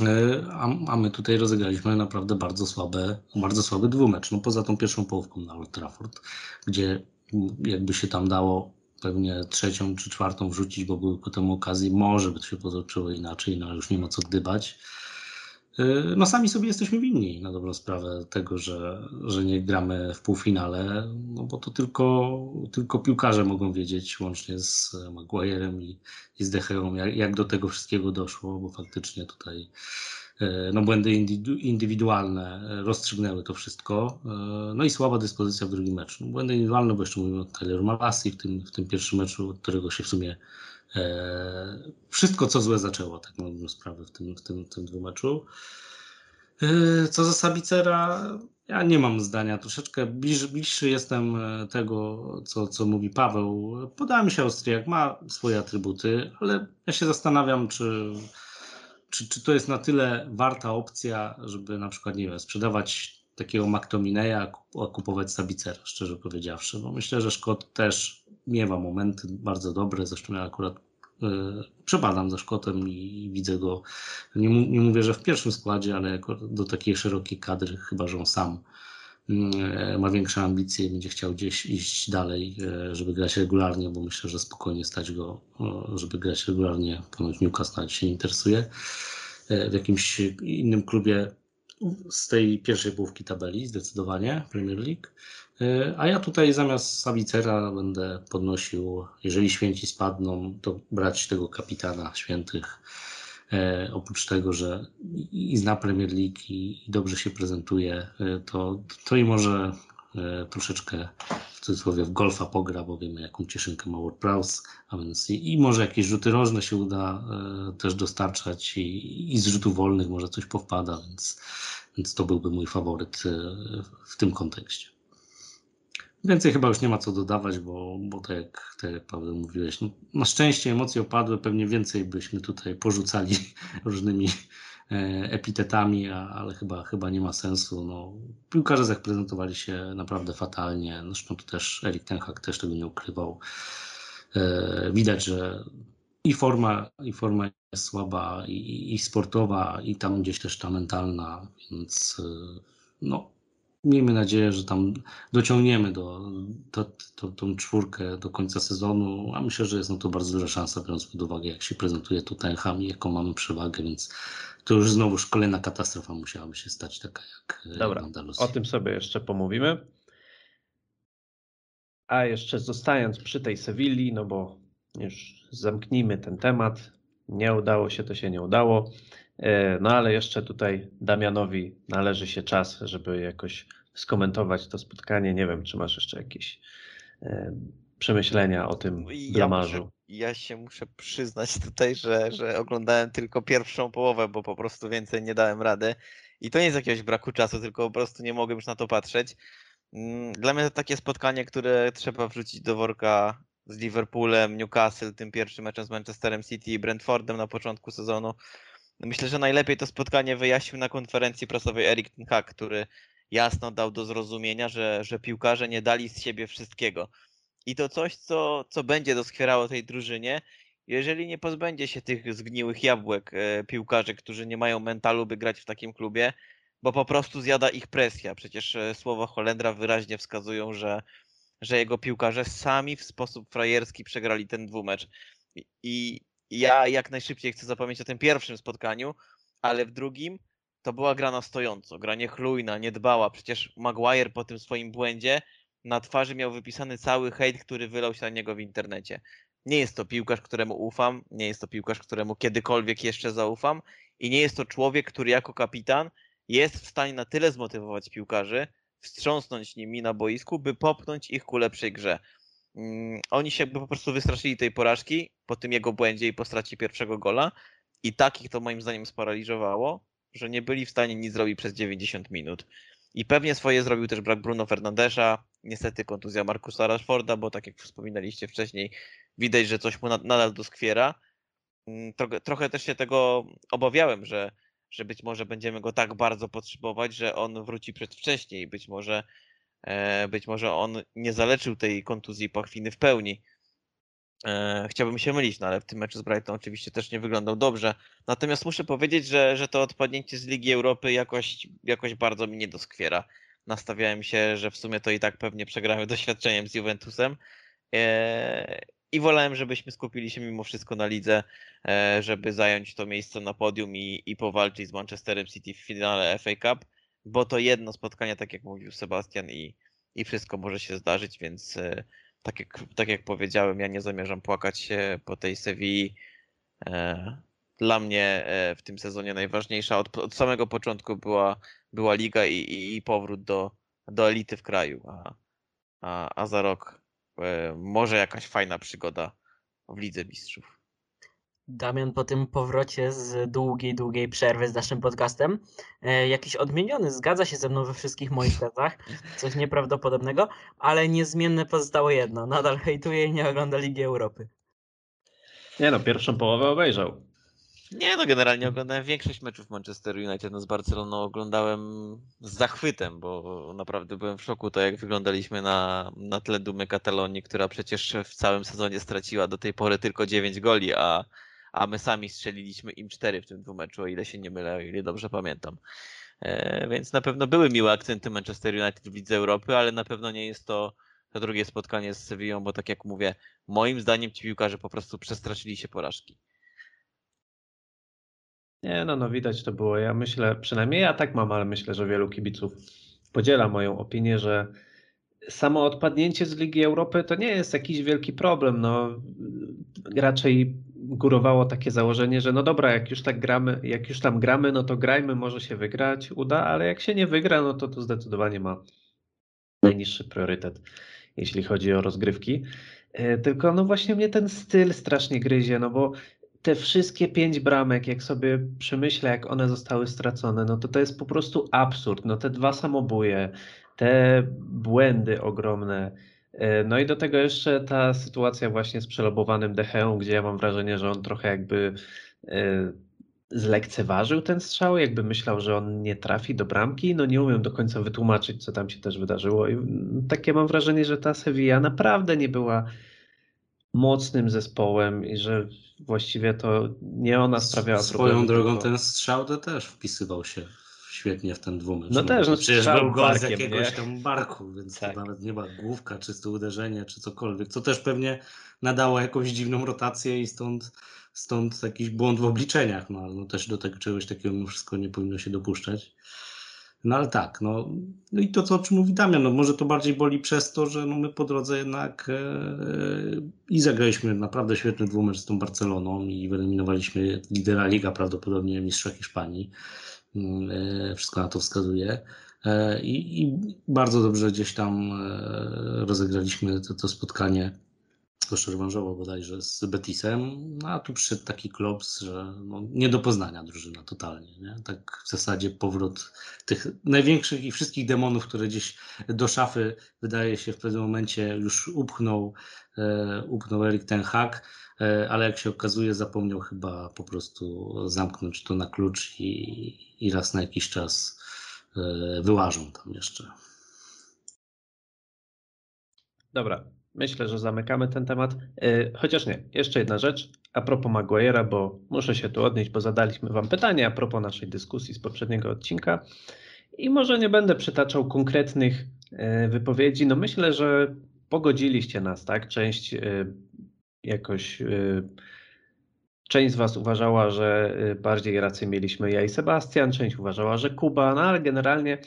E, a, a my tutaj rozegraliśmy naprawdę bardzo słabe, bardzo słaby dwumecz. No poza tą pierwszą połówką na Old Trafford, gdzie jakby się tam dało pewnie trzecią czy czwartą wrzucić, bo były ku temu okazji, może by się potoczyło inaczej, no ale już nie ma co gdybać. Y, no sami sobie jesteśmy winni na dobrą sprawę tego, że, że nie gramy w półfinale, no bo to tylko, tylko piłkarze mogą wiedzieć, łącznie z Maguire'em i, i z Decheą, jak, jak do tego wszystkiego doszło, bo faktycznie tutaj y, no, błędy indywidualne rozstrzygnęły to wszystko. Y, no i słaba dyspozycja w drugim meczu. Błędy indywidualne, bo jeszcze mówimy o Tyler Malassi w tym, w tym pierwszym meczu, od którego się w sumie wszystko, co złe zaczęło, tak dobrą sprawę, w tym, w tym, w tym dwumeczu. E, co za Sabicera, ja nie mam zdania. Troszeczkę bliż, bliższy jestem e, tego, co, co mówi Paweł. Podoba mi się Austriak, ma swoje atrybuty, ale ja się zastanawiam, czy, czy, czy to jest na tyle warta opcja, żeby na przykład, nie wiem, sprzedawać takiego McTominaya, a kupować Sabicera, szczerze powiedziawszy. No myślę, że Szkot też miewa momenty bardzo dobre, zresztą ja akurat y, przepadam za Szkotem i widzę go, nie, nie, mówię, że w pierwszym składzie, ale jako do takiej szerokiej kadry, chyba że on sam y, ma większe ambicje i będzie chciał gdzieś iść dalej, y, żeby grać regularnie, bo myślę, że spokojnie stać go, żeby grać regularnie. Ponoć Newcastle się interesuje. W jakimś innym klubie z tej pierwszej połówki tabeli, zdecydowanie Premier League. E, a ja tutaj zamiast Savicera będę podnosił, jeżeli święci spadną, to brać tego kapitana świętych. E, oprócz tego, że i zna Premier League i, dobrze się prezentuje, e, to, to i może troszeczkę w cudzysłowie w golfa pogra, bo wiemy jaką cieszynkę ma WordPress, a więc i, i może jakieś rzuty rożne się uda e, też dostarczać i, i z rzutów wolnych może coś powpada, więc, więc to byłby mój faworyt e, w tym kontekście. Więcej chyba już nie ma co dodawać, bo, bo tak, jak, tak jak Paweł mówiłeś, no, na szczęście emocje opadły, pewnie więcej byśmy tutaj porzucali różnymi e, epitetami, a, ale chyba, chyba nie ma sensu. No, piłkarze zaprezentowali się naprawdę fatalnie, zresztą to też Erik Ten Hag też tego nie ukrywał. E, widać, że i forma, i forma jest słaba, i, i sportowa, i tam gdzieś też ta mentalna, więc e, no, miejmy nadzieję, że tam dociągniemy do, do, do, tą czwórkę do końca sezonu, a myślę, że jest na to bardzo duża szansa, biorąc pod uwagę, jak się prezentuje Tottenham i jaką mamy przewagę, więc to już znowu kolejna katastrofa musiałaby się stać, taka jak e, Dobra, Andalus. O tym sobie jeszcze pomówimy. A jeszcze zostając przy tej Sewilli, no bo już zamknijmy ten temat. Nie udało się, to się nie udało. E, No ale jeszcze tutaj Damianowi należy się czas, żeby jakoś skomentować to spotkanie. Nie wiem, czy masz jeszcze jakieś e, przemyślenia o tym Ja, blamarzu. muszę, ja się muszę przyznać tutaj, że, że oglądałem tylko pierwszą połowę, bo po prostu więcej nie dałem rady. I to nie z jakiegoś braku czasu, tylko po prostu nie mogłem już na to patrzeć. Mm, Dla mnie to takie spotkanie, które trzeba wrzucić do worka z Liverpoolem, Newcastle, tym pierwszym meczem z Manchesterem City i Brentfordem na początku sezonu. Myślę, że najlepiej to spotkanie wyjaśnił na konferencji prasowej Erik Ten Hag, który jasno dał do zrozumienia, że, że piłkarze nie dali z siebie wszystkiego. I to coś, co, co będzie doskwierało tej drużynie, jeżeli nie pozbędzie się tych zgniłych jabłek e, piłkarzy, którzy nie mają mentalu, by grać w takim klubie, bo po prostu zjada ich presja. Przecież e, słowa Holendra wyraźnie wskazują, że, że jego piłkarze sami w sposób frajerski przegrali ten dwumecz. I, ja jak najszybciej chcę zapomnieć o tym pierwszym spotkaniu, ale w drugim to była gra na stojąco, gra niechlujna, niedbała. Przecież Maguire po tym swoim błędzie na twarzy miał wypisany cały hejt, który wylał się na niego w internecie. Nie jest to piłkarz, któremu ufam, nie jest to piłkarz, któremu kiedykolwiek jeszcze zaufam i nie jest to człowiek, który jako kapitan jest w stanie na tyle zmotywować piłkarzy, wstrząsnąć nimi na boisku, by popchnąć ich ku lepszej grze. Mm, Oni się jakby po prostu wystraszyli tej porażki po tym jego błędzie i po stracie pierwszego gola i tak ich to moim zdaniem sparaliżowało, że nie byli w stanie nic zrobić przez 90 minut. I pewnie swoje zrobił też brak Bruno Fernandesza, niestety kontuzja Markusa Rashforda, bo tak jak wspominaliście wcześniej, widać, że coś mu nad- nadal doskwiera. Mm, Trochę, trochę też się tego obawiałem, że, że być może będziemy go tak bardzo potrzebować, że on wróci przedwcześnie i być może, e, być może on nie zaleczył tej kontuzji pachwiny w pełni. E, Chciałbym się mylić, no ale w tym meczu z Brighton oczywiście też nie wyglądał dobrze. Natomiast muszę powiedzieć, że, że to odpadnięcie z Ligi Europy jakoś, jakoś bardzo mi nie doskwiera. Nastawiałem się, że w sumie to i tak pewnie przegramy doświadczeniem z Juventusem. I wolałem, żebyśmy skupili się mimo wszystko na lidze, e, żeby zająć to miejsce na podium i, i powalczyć z Manchesterem City w finale FA Cup, bo to jedno spotkanie, tak jak mówił Sebastian, i, i wszystko może się zdarzyć, więc e, tak jak, tak jak powiedziałem, ja nie zamierzam płakać po tej Sewilli. E, Dla mnie w tym sezonie najważniejsza od, od samego początku była, była liga i, i, i powrót do, do elity w kraju, a, a, a za rok może jakaś fajna przygoda w Lidze Mistrzów. Damian po tym powrocie z długiej, długiej przerwy z naszym podcastem, e, jakiś odmieniony, zgadza się ze mną we wszystkich moich tezach, coś nieprawdopodobnego, ale niezmienne pozostało jedno, nadal hejtuje i nie ogląda Ligi Europy. Nie no, pierwszą połowę obejrzał. Nie no, generalnie oglądałem większość meczów Manchester United no z Barceloną oglądałem z zachwytem, bo naprawdę byłem w szoku to jak wyglądaliśmy na, na tle Dumy Katalonii, która przecież w całym sezonie straciła do tej pory tylko 9 goli, a, a my sami strzeliliśmy im 4 w tym dwumeczu, o ile się nie mylę, o ile dobrze pamiętam. E, więc na pewno były miłe akcenty Manchester United w Lidze Europy, ale na pewno nie jest to to drugie spotkanie z Sevillą, bo tak jak mówię, moim zdaniem ci piłkarze po prostu przestraszyli się porażki. Nie no, no widać to było. Ja myślę, przynajmniej ja tak mam, ale myślę, że wielu kibiców podziela moją opinię, że samo odpadnięcie z Ligi Europy to nie jest jakiś wielki problem. No, raczej górowało takie założenie, że no dobra, jak już tak gramy, jak już tam gramy, no to grajmy, może się wygrać, uda, ale jak się nie wygra, no to to zdecydowanie ma najniższy priorytet, jeśli chodzi o rozgrywki. E, Tylko no właśnie mnie ten styl strasznie gryzie, no bo te wszystkie pięć bramek, jak sobie przemyślę, jak one zostały stracone, no to to jest po prostu absurd. No te dwa samobóje, te błędy ogromne. E, No i do tego jeszcze ta sytuacja właśnie z przelobowanym Decheą, gdzie ja mam wrażenie, że on trochę jakby e, zlekceważył ten strzał, jakby myślał, że on nie trafi do bramki. No nie umiem do końca wytłumaczyć, co tam się też wydarzyło. I takie mam wrażenie, że ta Sevilla naprawdę nie była mocnym zespołem i że właściwie to nie ona sprawiała Swoją problemy, drogą tylko- ten strzał to też wpisywał się świetnie w ten dwumecz. No też, no przecież był gol z jakiegoś nie? tam barku, więc Tak. to nawet nie była główka, czyste uderzenie, czy cokolwiek, co też pewnie nadało jakąś dziwną rotację i stąd, stąd jakiś błąd w obliczeniach, no no też do tego czegoś takiego mimo wszystko nie powinno się dopuszczać. No ale tak, no, no i to co o czym mówi Damian, no może to bardziej boli przez to, że no my po drodze jednak e, i zagraliśmy naprawdę świetny dwumecz z tą Barceloną i wyeliminowaliśmy lidera liga, prawdopodobnie mistrza Hiszpanii. Mm, e, Wszystko na to wskazuje. E, I, i bardzo dobrze gdzieś tam e, rozegraliśmy to, to spotkanie też rewanżowo bodajże z Betisem, no a tu przyszedł taki klops, że no, nie do poznania drużyna totalnie. Nie? Tak w zasadzie powrót tych największych i wszystkich demonów, które gdzieś do szafy wydaje się w pewnym momencie już upchnął, e, upchnął Erik ten Hag, e, ale jak się okazuje zapomniał chyba po prostu zamknąć to na klucz i, i raz na jakiś czas e, wyłażą tam jeszcze. Dobra, myślę, że zamykamy ten temat. Yy, Chociaż nie, jeszcze jedna rzecz a propos Maguire'a, bo muszę się tu odnieść, bo zadaliśmy Wam pytanie a propos naszej dyskusji z poprzedniego odcinka i może nie będę przytaczał konkretnych yy, wypowiedzi. No myślę, że pogodziliście nas, tak? Część yy, jakoś. Część z Was uważała, że bardziej rację mieliśmy ja i Sebastian, część uważała, że Kuba, no ale generalnie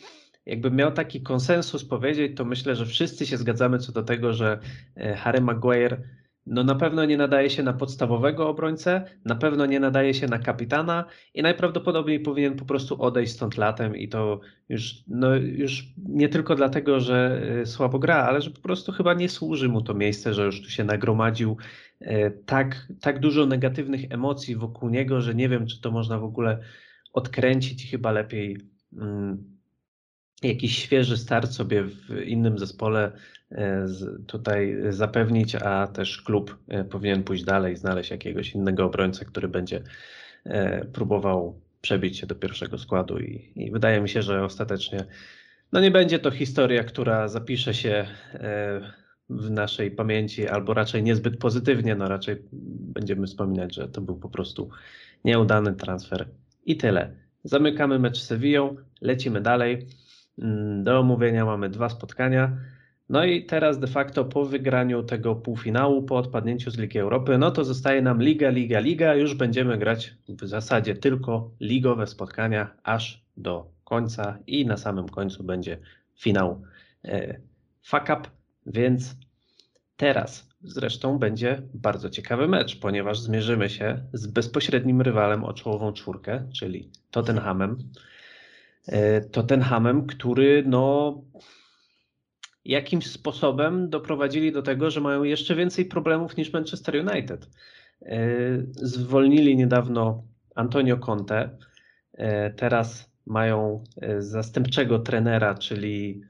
jakbym miał taki konsensus powiedzieć, to myślę, że wszyscy się zgadzamy co do tego, że e, Harry Maguire no na pewno nie nadaje się na podstawowego obrońcę, na pewno nie nadaje się na kapitana i najprawdopodobniej powinien po prostu odejść stąd latem i to już, no już nie tylko dlatego, że e, słabo gra, ale że po prostu chyba nie służy mu to miejsce, że już tu się nagromadził e, tak, tak dużo negatywnych emocji wokół niego, że nie wiem, czy to można w ogóle odkręcić i chyba lepiej mm, jakiś świeży start sobie w innym zespole e, tutaj zapewnić, a też klub e, powinien pójść dalej, znaleźć jakiegoś innego obrońcę, który będzie e, próbował przebić się do pierwszego składu i, i wydaje mi się, że ostatecznie no nie będzie to historia, która zapisze się w naszej pamięci, albo raczej niezbyt pozytywnie, no raczej będziemy wspominać, że to był po prostu nieudany transfer i tyle. Zamykamy mecz z Sevillą, lecimy dalej. Mm, Do omówienia mamy dwa spotkania. No i teraz de facto po wygraniu tego półfinału, po odpadnięciu z Ligi Europy, no to zostaje nam Liga, Liga, Liga. Już będziemy grać w zasadzie tylko ligowe spotkania aż do końca i na samym końcu będzie finał e, Fuck Up, więc teraz zresztą będzie bardzo ciekawy mecz, ponieważ zmierzymy się z bezpośrednim rywalem o czołową czwórkę, czyli Tottenhamem. E, Tottenhamem, który no jakimś sposobem doprowadzili do tego, że mają jeszcze więcej problemów niż Manchester United. E, Zwolnili niedawno Antonio Conte. E, Teraz mają zastępczego trenera, czyli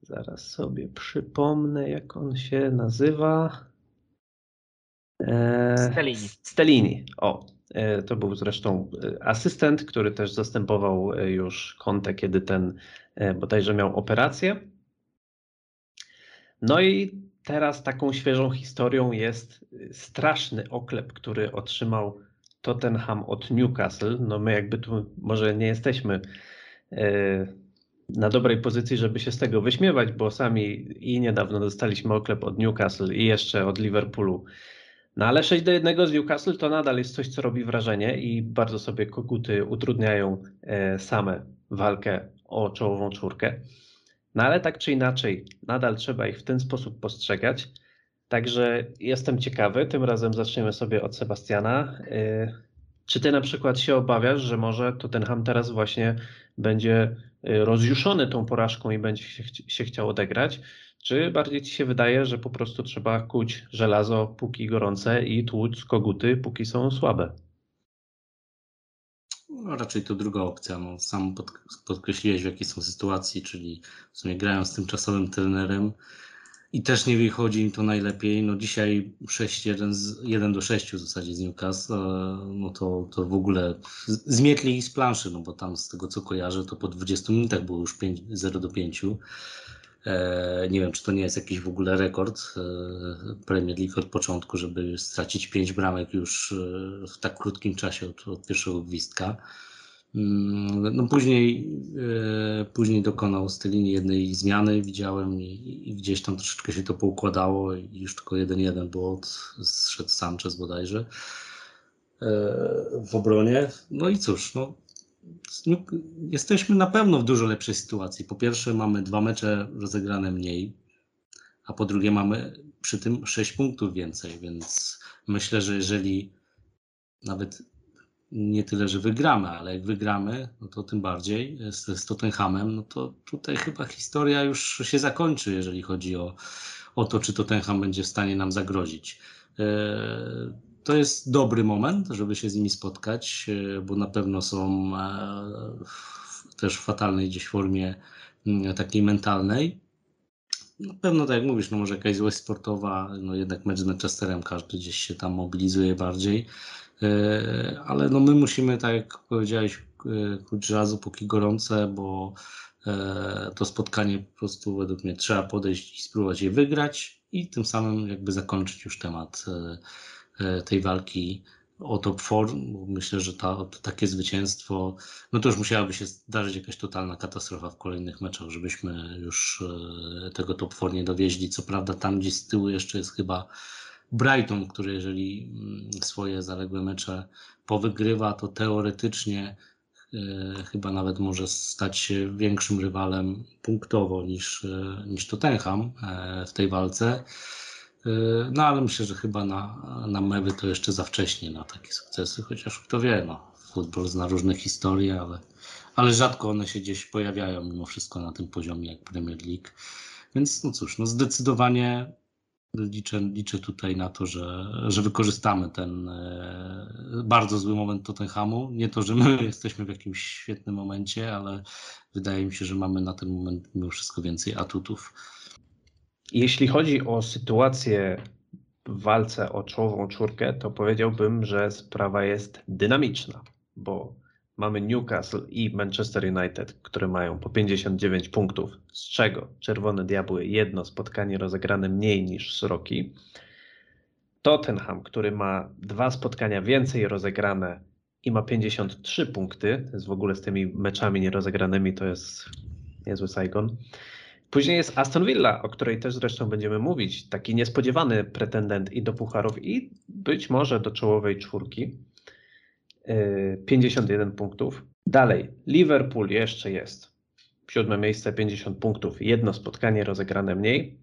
zaraz sobie przypomnę, jak on się nazywa. Stellini. Stellini. O, to był zresztą e, asystent, który też zastępował e, już Conte, kiedy ten e, bodajże miał operację. No i teraz taką świeżą historią jest e, straszny oklep, który otrzymał Tottenham od Newcastle. No my jakby tu może nie jesteśmy e, na dobrej pozycji, żeby się z tego wyśmiewać, bo sami i niedawno dostaliśmy oklep od Newcastle i jeszcze od Liverpoolu. No ale 6 do 1 z Newcastle to nadal jest coś, co robi wrażenie i bardzo sobie koguty utrudniają e, same walkę o czołową czwórkę. No ale tak czy inaczej, nadal trzeba ich w ten sposób postrzegać. Także jestem ciekawy, tym razem zaczniemy sobie od Sebastiana. E, Czy ty na przykład się obawiasz, że może Tottenham teraz właśnie będzie y, rozjuszony tą porażką i będzie się chciał odegrać? Czy bardziej ci się wydaje, że po prostu trzeba kuć żelazo póki gorące i tłuc koguty póki są słabe? No, raczej to druga opcja. No, sam pod, podkreśliłeś, w jakiej są sytuacji, czyli w sumie grają z tymczasowym trenerem i też nie wychodzi im to najlepiej. No dzisiaj 6-1 z- 1 do 6 w zasadzie z Newcastle, e, no to, to w ogóle z- zmietli ich z planszy, no bo tam z tego co kojarzę, to po 20 minutach było już 5, 0 do 5. E, nie wiem, czy to nie jest jakiś w ogóle rekord e, Premier League od początku, żeby stracić 5 bramek już e, w tak krótkim czasie od, od pierwszego gwizdka. Mm, No później, później dokonał linii jednej zmiany, widziałem i, i gdzieś tam troszeczkę się to poukładało i już tylko 1-1 było, od, zszedł Sanchez bodajże w obronie. No i cóż, no, jesteśmy na pewno w dużo lepszej sytuacji. Po pierwsze mamy dwa mecze rozegrane mniej, a po drugie mamy przy tym 6 punktów więcej, więc myślę, że jeżeli nawet nie tyle, że wygramy, ale jak wygramy, no to tym bardziej z, z Tottenhamem, no to tutaj chyba historia już się zakończy, jeżeli chodzi o, o to, czy Tottenham będzie w stanie nam zagrozić. E, To jest dobry moment, żeby się z nimi spotkać, e, bo na pewno są e, też w fatalnej gdzieś formie takiej mentalnej. Na pewno, tak jak mówisz, no może jakaś złość sportowa, no jednak mecz z Manchesterem każdy gdzieś się tam mobilizuje bardziej. E, ale no my musimy, tak jak powiedziałeś, kuć żelazo póki gorące, bo to spotkanie po prostu według mnie trzeba podejść i spróbować je wygrać i tym samym jakby zakończyć już temat tej walki o top 4, bo myślę, że ta, takie zwycięstwo, no to już musiałaby się zdarzyć jakaś totalna katastrofa w kolejnych meczach, żebyśmy już e, tego top 4 nie dowieźli. Co prawda tam gdzieś z tyłu jeszcze jest chyba Brighton, który jeżeli mm, swoje zaległe mecze powygrywa, to teoretycznie e, chyba nawet może stać się większym rywalem punktowo niż, e, niż Tottenham e, w tej walce. E, No ale myślę, że chyba na, na mewy to jeszcze za wcześnie na takie sukcesy, chociaż kto wie, no, futbol zna różne historie, ale, ale rzadko one się gdzieś pojawiają mimo wszystko na tym poziomie jak Premier League. Więc no cóż, no zdecydowanie liczę, liczę tutaj na to, że, że wykorzystamy ten e, bardzo zły moment Tottenhamu. Nie to, że my jesteśmy w jakimś świetnym momencie, ale wydaje mi się, że mamy na ten moment mimo wszystko więcej atutów. Jeśli chodzi o sytuację w walce o czołową czwórkę, to powiedziałbym, że sprawa jest dynamiczna, bo mamy Newcastle i Manchester United, które mają po 59 punktów, z czego Czerwone Diabły jedno spotkanie rozegrane mniej niż Sroki. Tottenham, który ma dwa spotkania więcej rozegrane i ma 53 punkty, to jest w ogóle z tymi meczami nierozegranymi, to jest niezły Saigon. Później jest Aston Villa, o której też zresztą będziemy mówić. Taki niespodziewany pretendent i do pucharów, i być może do czołowej czwórki. Yy, 51 punktów. Dalej, Liverpool jeszcze jest. Siódme miejsce, 50 punktów. Jedno spotkanie rozegrane mniej.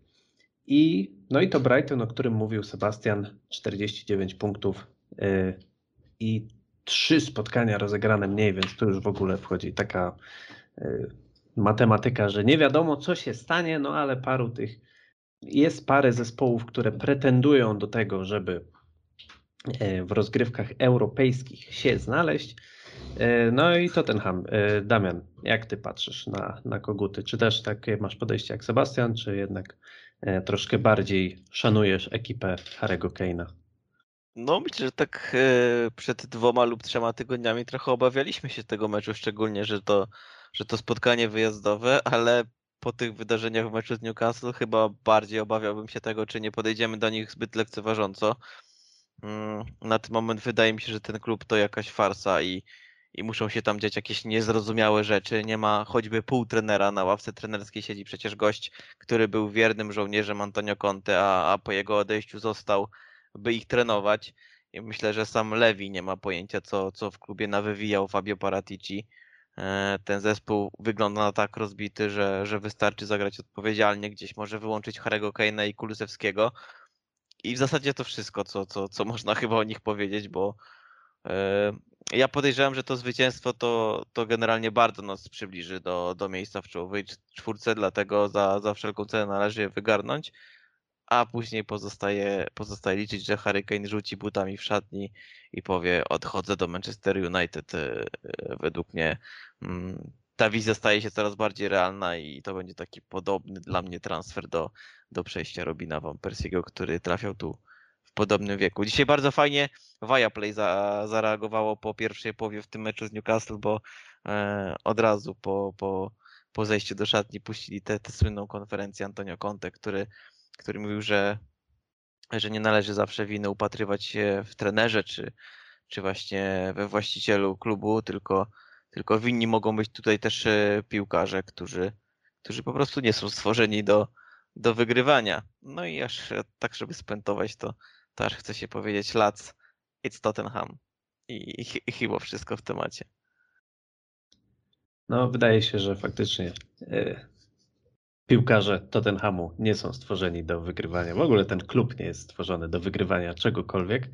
I, no i to Brighton, o którym mówił Sebastian, 49 punktów yy, i trzy spotkania rozegrane mniej, więc tu już w ogóle wchodzi taka yy, matematyka, że nie wiadomo, co się stanie, no ale paru tych jest parę zespołów, które pretendują do tego, żeby e, w rozgrywkach europejskich się znaleźć. E, No i Tottenham. E, Damian, jak ty patrzysz na, na koguty? Czy też takie masz podejście jak Sebastian, czy jednak troszkę bardziej szanujesz ekipę Harry'ego Kane'a? No myślę, że tak przed dwoma lub trzema tygodniami trochę obawialiśmy się tego meczu, szczególnie, że to, że to spotkanie wyjazdowe, ale po tych wydarzeniach w meczu z Newcastle chyba bardziej obawiałbym się tego, czy nie podejdziemy do nich zbyt lekceważąco. Mm, Na ten moment wydaje mi się, że ten klub to jakaś farsa i, i muszą się tam dziać jakieś niezrozumiałe rzeczy. Nie ma choćby pół trenera na ławce trenerskiej siedzi przecież gość, który był wiernym żołnierzem Antonio Conte, a, a po jego odejściu został, by ich trenować. I myślę, że sam Lewi nie ma pojęcia, co, co w klubie nawywijał Fabio Paratici. E, Ten zespół wygląda na tak rozbity, że, że wystarczy zagrać odpowiedzialnie, gdzieś może wyłączyć Harego Kane'a i Kulusewskiego. I w zasadzie to wszystko, co, co, co można chyba o nich powiedzieć, bo e, ja podejrzewam, że to zwycięstwo to, to generalnie bardzo nas przybliży do, do miejsca w czołowej czwórce, dlatego za, za wszelką cenę należy je wygarnąć, a później pozostaje, pozostaje liczyć, że Harry Kane rzuci butami w szatni i powie odchodzę do Manchester United. E, według mnie mm, ta wizja staje się coraz bardziej realna i to będzie taki podobny dla mnie transfer do, do przejścia Robina Van Persiego, który trafiał tu w podobnym wieku. Dzisiaj bardzo fajnie Viaplay za, zareagowało po pierwszej połowie w tym meczu z Newcastle, bo e, od razu po, po, po zejściu do szatni puścili tę słynną konferencję Antonio Conte, który, który mówił, że, że nie należy zawsze winy upatrywać się w trenerze czy, czy właśnie we właścicielu klubu, tylko, tylko winni mogą być tutaj też e, piłkarze, którzy, którzy po prostu nie są stworzeni do, do wygrywania. No i aż tak, żeby spuentować to, to aż chce się powiedzieć Lac, it's Tottenham. I, i, I chyba wszystko w temacie. No, wydaje się, że faktycznie yy, piłkarze Tottenhamu nie są stworzeni do wygrywania. W ogóle ten klub nie jest stworzony do wygrywania czegokolwiek.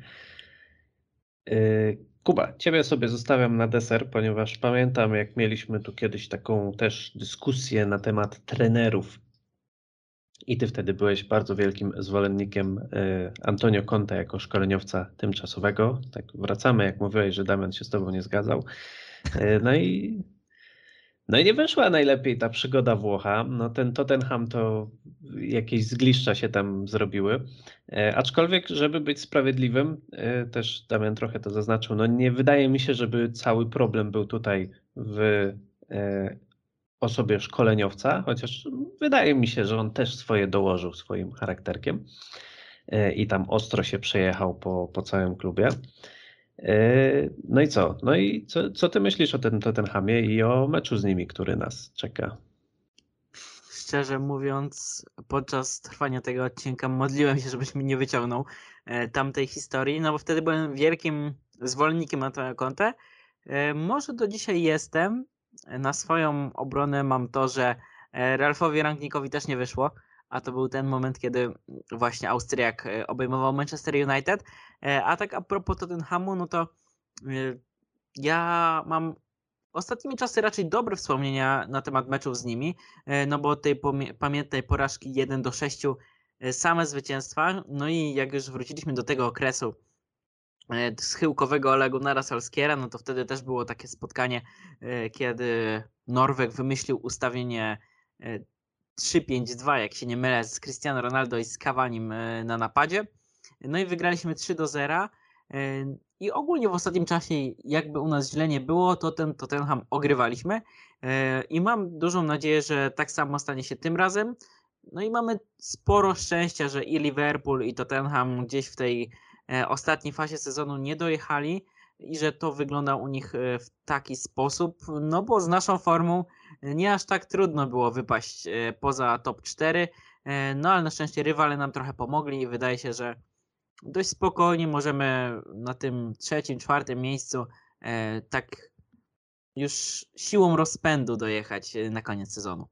Yy, Kuba, ciebie sobie zostawiam na deser, ponieważ pamiętam, jak mieliśmy tu kiedyś taką też dyskusję na temat trenerów i ty wtedy byłeś bardzo wielkim zwolennikiem y, Antonio Conte jako szkoleniowca tymczasowego. Tak wracamy, jak mówiłeś, że Damian się z tobą nie zgadzał. Y, no i no i nie wyszła najlepiej ta przygoda Włocha. No ten Tottenham to jakieś zgliszcza się tam zrobiły. E, aczkolwiek, żeby być sprawiedliwym, e, też Damian trochę to zaznaczył, no nie wydaje mi się, żeby cały problem był tutaj w e, osobie szkoleniowca, chociaż wydaje mi się, że on też swoje dołożył swoim charakterkiem e, i tam ostro się przejechał po, po całym klubie. E, no i co? No i co, co ty myślisz o tym Tottenhamie i o meczu z nimi, który nas czeka? Szczerze mówiąc, podczas trwania tego odcinka modliłem się, żebyś mi nie wyciągnął e, tamtej historii, no bo wtedy byłem wielkim zwolennikiem Antonio Conte. Może do dzisiaj jestem, na swoją obronę mam to, że e, Ralfowi Rangnikowi też nie wyszło, a to był ten moment, kiedy właśnie Austriak e, obejmował Manchester United. E, a tak a propos Tottenhamu, no to ja mam ostatnimi czasy raczej dobre wspomnienia na temat meczów z nimi, no bo tej pamiętnej porażki 1 do 6 same zwycięstwa, no i jak już wróciliśmy do tego okresu, E, schyłkowego Olegu Narasalskiera, no to wtedy też było takie spotkanie, e, kiedy Norweg wymyślił ustawienie 3-5-2, e, jak się nie mylę, z Cristiano Ronaldo i z Cavanim na napadzie. No i wygraliśmy 3 do 0. I ogólnie w ostatnim czasie, jakby u nas źle nie było, to ten Tottenham ogrywaliśmy. I mam dużą nadzieję, że tak samo stanie się tym razem. No i mamy sporo szczęścia, że i Liverpool, i Tottenham gdzieś w tej E, ostatniej fazie sezonu nie dojechali i że to wygląda u nich e, w taki sposób, no bo z naszą formą nie aż tak trudno było wypaść e, poza top 4, no ale na szczęście rywale nam trochę pomogli i wydaje się, że dość spokojnie możemy na tym trzecim, czwartym miejscu tak już siłą rozpędu dojechać na koniec sezonu.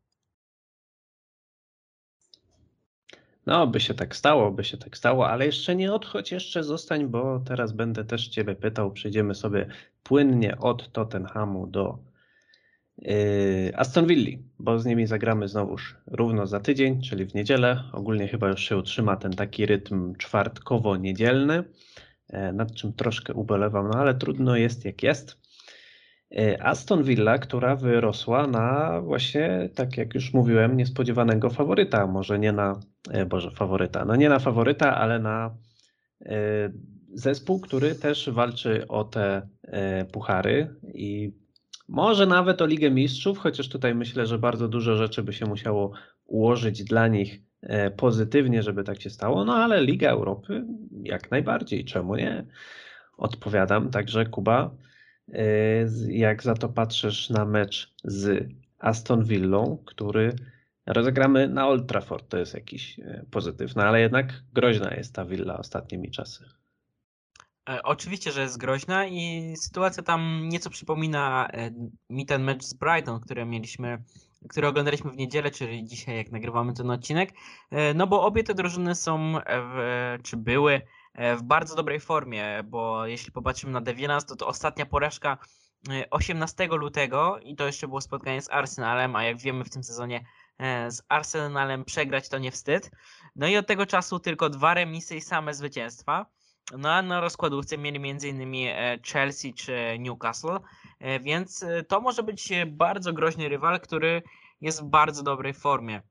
No, by się tak stało, by się tak stało, ale jeszcze nie odchodź, jeszcze zostań, bo teraz będę też Ciebie pytał. Przejdziemy sobie płynnie od Tottenhamu do Aston Villa, bo z nimi zagramy znowuż równo za tydzień, czyli w niedzielę. Ogólnie chyba już się utrzyma ten taki rytm czwartkowo-niedzielny, yy, nad czym troszkę ubolewam, no ale trudno jest jak jest. E, Aston Villa, która wyrosła na właśnie, tak jak już mówiłem, niespodziewanego faworyta. Może nie na, e, Boże, faworyta. No nie na faworyta, ale na e, zespół, który też walczy o te puchary i może nawet o Ligę Mistrzów, chociaż tutaj myślę, że bardzo dużo rzeczy by się musiało ułożyć dla nich pozytywnie, żeby tak się stało. No ale Liga Europy jak najbardziej, czemu nie? Odpowiadam. Także Kuba, E, jak za to patrzysz na mecz z Aston Villą, który rozegramy na Old Trafford, to jest jakiś e, pozytyw, no ale jednak groźna jest ta Villa ostatnimi czasy. E, oczywiście, że jest groźna i sytuacja tam nieco przypomina mi ten mecz z Brighton, który mieliśmy, który oglądaliśmy w niedzielę, czyli dzisiaj jak nagrywamy ten odcinek, no bo obie te drużyny są, w, czy były e, w bardzo dobrej formie, bo jeśli popatrzymy na Devilans, to to ostatnia porażka e, 18 lutego i to jeszcze było spotkanie z Arsenalem, a jak wiemy w tym sezonie e, z Arsenalem przegrać to nie wstyd. No i od tego czasu tylko dwa remisy i same zwycięstwa. No na rozkładówce mieli m.in. e, Chelsea czy Newcastle, e, więc e, to może być bardzo groźny rywal, który jest w bardzo dobrej formie.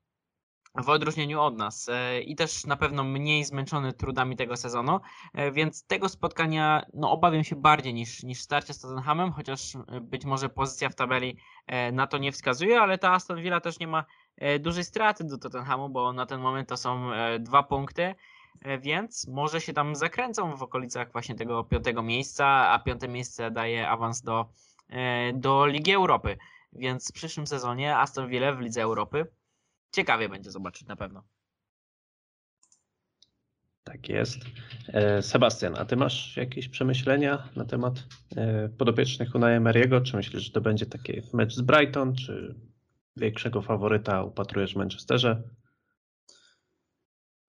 W odróżnieniu od nas i też na pewno mniej zmęczony trudami tego sezonu, więc tego spotkania no, obawiam się bardziej niż, niż starcie z Tottenhamem, chociaż być może pozycja w tabeli na to nie wskazuje, ale ta Aston Villa też nie ma dużej straty do Tottenhamu, bo na ten moment to są dwa punkty, więc może się tam zakręcą w okolicach właśnie tego piątego miejsca, a piąte miejsce daje awans do, e, do Ligi Europy. Więc w przyszłym sezonie Aston Villa w Lidze Europy ciekawie będzie zobaczyć na pewno. Tak jest. E, Sebastian, a ty masz jakieś przemyślenia na temat e, podopiecznych Unai Emery'ego? Czy myślisz, że to będzie taki mecz z Brighton, czy większego faworyta upatrujesz w Manchesterze?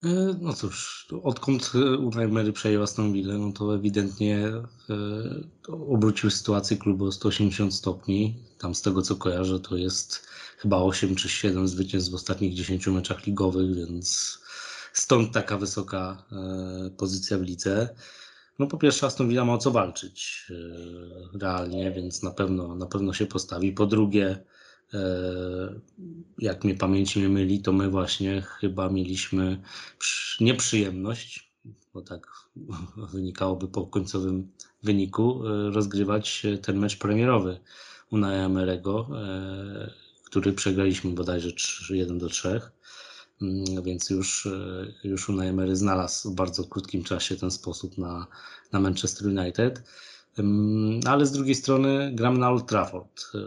E, No cóż, odkąd Unai Emery przejął Aston no to ewidentnie e, obrócił sytuację klubu o 180 stopni. Tam z tego co kojarzę, to jest chyba 8 czy 7 zwycięstw w ostatnich 10 meczach ligowych, więc stąd taka wysoka e, pozycja w lidze. No po pierwsze Aston Villa ma o co walczyć e, realnie, więc na pewno, na pewno się postawi. Po drugie, e, jak mnie pamięć nie myli, to my właśnie chyba mieliśmy przy- nieprzyjemność, bo tak wynikałoby po końcowym wyniku, e, rozgrywać ten mecz premierowy Unai Emery'ego, e, który przegraliśmy bodajże 1 do 3. Mm, Więc już, e, już Unai Emery znalazł w bardzo krótkim czasie ten sposób na, na Manchester United. Ale z drugiej strony gramy na Old Trafford, e,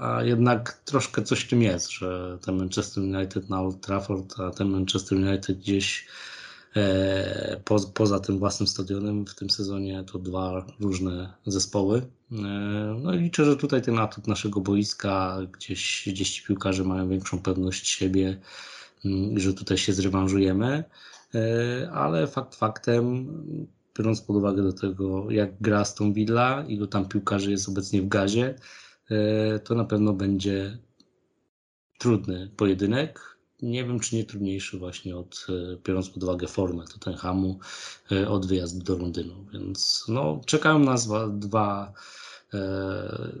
a jednak troszkę coś w tym jest, że ten Manchester United na Old Trafford, a ten Manchester United gdzieś e, po, poza tym własnym stadionem w tym sezonie to dwa różne zespoły. E, No i liczę, że tutaj ten atut naszego boiska, gdzieś, gdzieś ci piłkarze mają większą pewność siebie, mm, że tutaj się zrewanżujemy, ale fakt faktem, biorąc pod uwagę do tego, jak gra Aston Villa, ilu tam piłkarzy jest obecnie w gazie, e, to na pewno będzie trudny pojedynek. Nie wiem, czy nie trudniejszy właśnie od, e, biorąc pod uwagę formę Tottenhamu, e, od wyjazdu do Londynu. Więc no, czekają nas dwa, dwa e,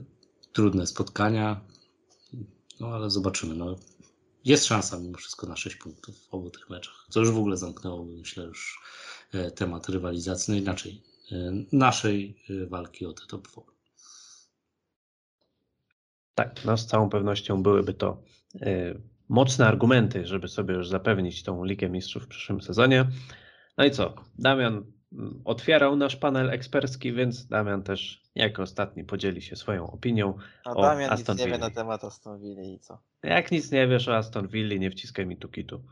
trudne spotkania, no ale zobaczymy. No, jest szansa mimo wszystko na 6 punktów w obu tych meczach, co już w ogóle zamknęłoby, myślę, już temat rywalizacji, no inaczej, e, naszej e, walki o te top 4. Tak, no z całą pewnością byłyby to e, mocne argumenty, żeby sobie już zapewnić tą Ligę Mistrzów w przyszłym sezonie. No i co? Damian mm, otwierał nasz panel ekspercki, więc Damian też jako ostatni podzieli się swoją opinią. A O, Damian Aston nic nie wie na temat Aston Villa i co? Jak nic nie wiesz o Aston Villa, nie wciskaj mi tu kitu.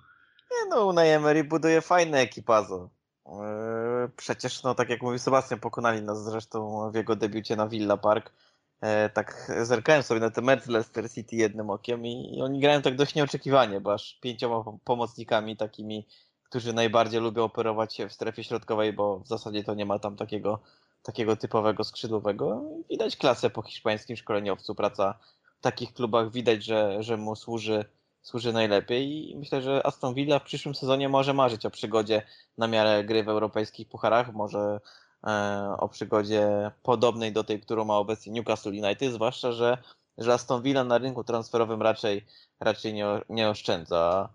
Nie no, Unai Emery buduje fajne ekipazo. Yy, Przecież, no tak jak mówił Sebastian, pokonali nas zresztą w jego debiucie na Villa Park. E, Tak zerkałem sobie na te mecz z Leicester City jednym okiem i, i oni grają tak dość nieoczekiwanie, bo aż pięcioma pom- pomocnikami takimi, którzy najbardziej lubią operować się w strefie środkowej, bo w zasadzie to nie ma tam takiego, takiego typowego skrzydłowego. Widać klasę po hiszpańskim szkoleniowcu, praca w takich klubach widać, że, że mu służy służy najlepiej i myślę, że Aston Villa w przyszłym sezonie może marzyć o przygodzie na miarę gry w europejskich pucharach, może e, o przygodzie podobnej do tej, którą ma obecnie Newcastle United, zwłaszcza, że, że Aston Villa na rynku transferowym raczej, raczej nie, nie oszczędza.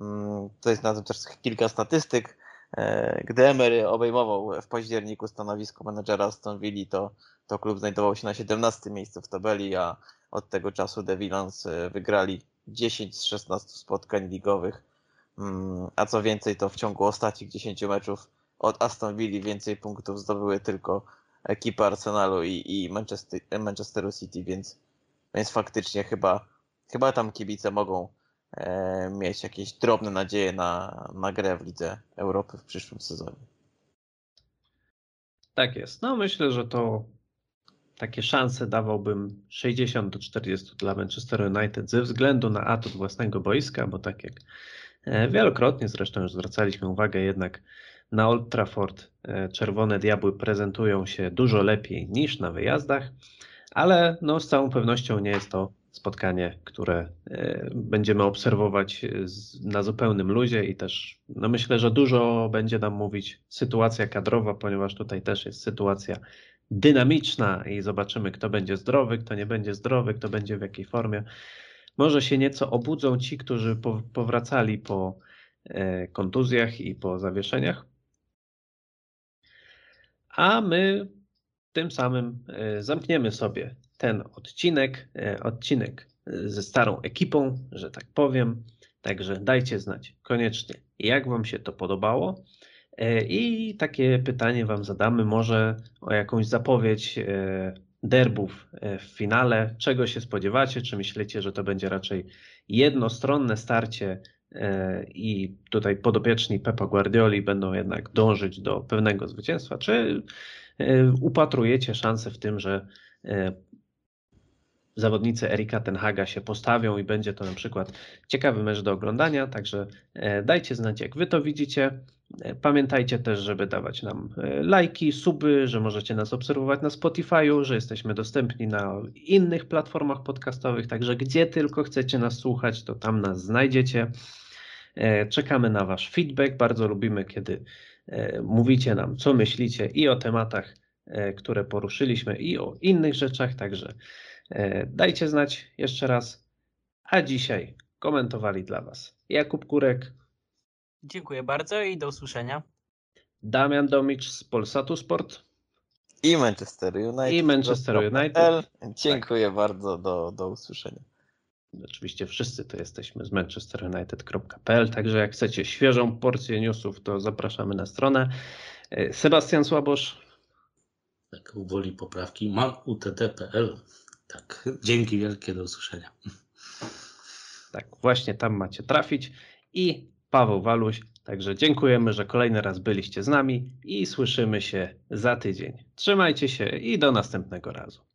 Mm, To jest na też kilka statystyk. E, Gdy Emery obejmował w październiku stanowisko menedżera Aston Villa, to, to klub znajdował się na 17 miejscu w tabeli, a od tego czasu The Villans e, wygrali 10 z 16 spotkań ligowych. Mm, A co więcej, to w ciągu ostatnich 10 meczów od Aston Villa więcej punktów zdobyły tylko ekipy Arsenalu i, i Manchester, Manchesteru City, więc, więc faktycznie chyba, chyba tam kibice mogą e, mieć jakieś drobne nadzieje na, na grę w Lidze Europy w przyszłym sezonie. Tak jest. No myślę, że to takie szanse dawałbym 60 do 40 dla Manchester United ze względu na atut własnego boiska, bo tak jak e, wielokrotnie zresztą już zwracaliśmy uwagę, jednak na Old Trafford e, Czerwone Diabły prezentują się dużo lepiej niż na wyjazdach, ale no, z całą pewnością nie jest to spotkanie, które e, będziemy obserwować na zupełnym luzie i też no myślę, że dużo będzie nam mówić sytuacja kadrowa, ponieważ tutaj też jest sytuacja dynamiczna i zobaczymy, kto będzie zdrowy, kto nie będzie zdrowy, kto będzie w jakiej formie. Może się nieco obudzą ci, którzy po- powracali po e, kontuzjach i po zawieszeniach. A my tym samym e, zamkniemy sobie ten odcinek, e, odcinek ze starą ekipą, że tak powiem. Także dajcie znać koniecznie, jak Wam się to podobało. E, I takie pytanie Wam zadamy, może o jakąś zapowiedź e, derbów e, w finale. Czego się spodziewacie? Czy myślicie, że to będzie raczej jednostronne starcie i tutaj podopieczni Pepa Guardioli będą jednak dążyć do pewnego zwycięstwa? Czy upatrujecie szansę w tym, że zawodnicy Erika Tenhaga się postawią i będzie to na przykład ciekawy mecz do oglądania, także e, dajcie znać jak wy to widzicie. E, Pamiętajcie też, żeby dawać nam e, lajki, suby, że możecie nas obserwować na Spotify'u, że jesteśmy dostępni na innych platformach podcastowych, także gdzie tylko chcecie nas słuchać, to tam nas znajdziecie. Czekamy na wasz feedback, bardzo lubimy, kiedy mówicie nam, co myślicie i o tematach, które poruszyliśmy, i o innych rzeczach, także dajcie znać jeszcze raz. A dzisiaj komentowali dla was Jakub Kurek, Dziękuję bardzo i do usłyszenia. Damian Domicz z Polsatu Sport. I Manchester United. I Manchester United. L. Dziękuję bardzo, do, do usłyszenia. Oczywiście wszyscy to jesteśmy z manchesterunited.pl, także jak chcecie świeżą porcję newsów, to zapraszamy na stronę. E, Sebastian Słabosz, Tak, woli poprawki. Mam utt.pl. Tak, dzięki wielkie, do usłyszenia. tak właśnie tam macie trafić i Paweł Waluś, także dziękujemy, że kolejny raz byliście z nami i słyszymy się za tydzień. Trzymajcie się i do następnego razu.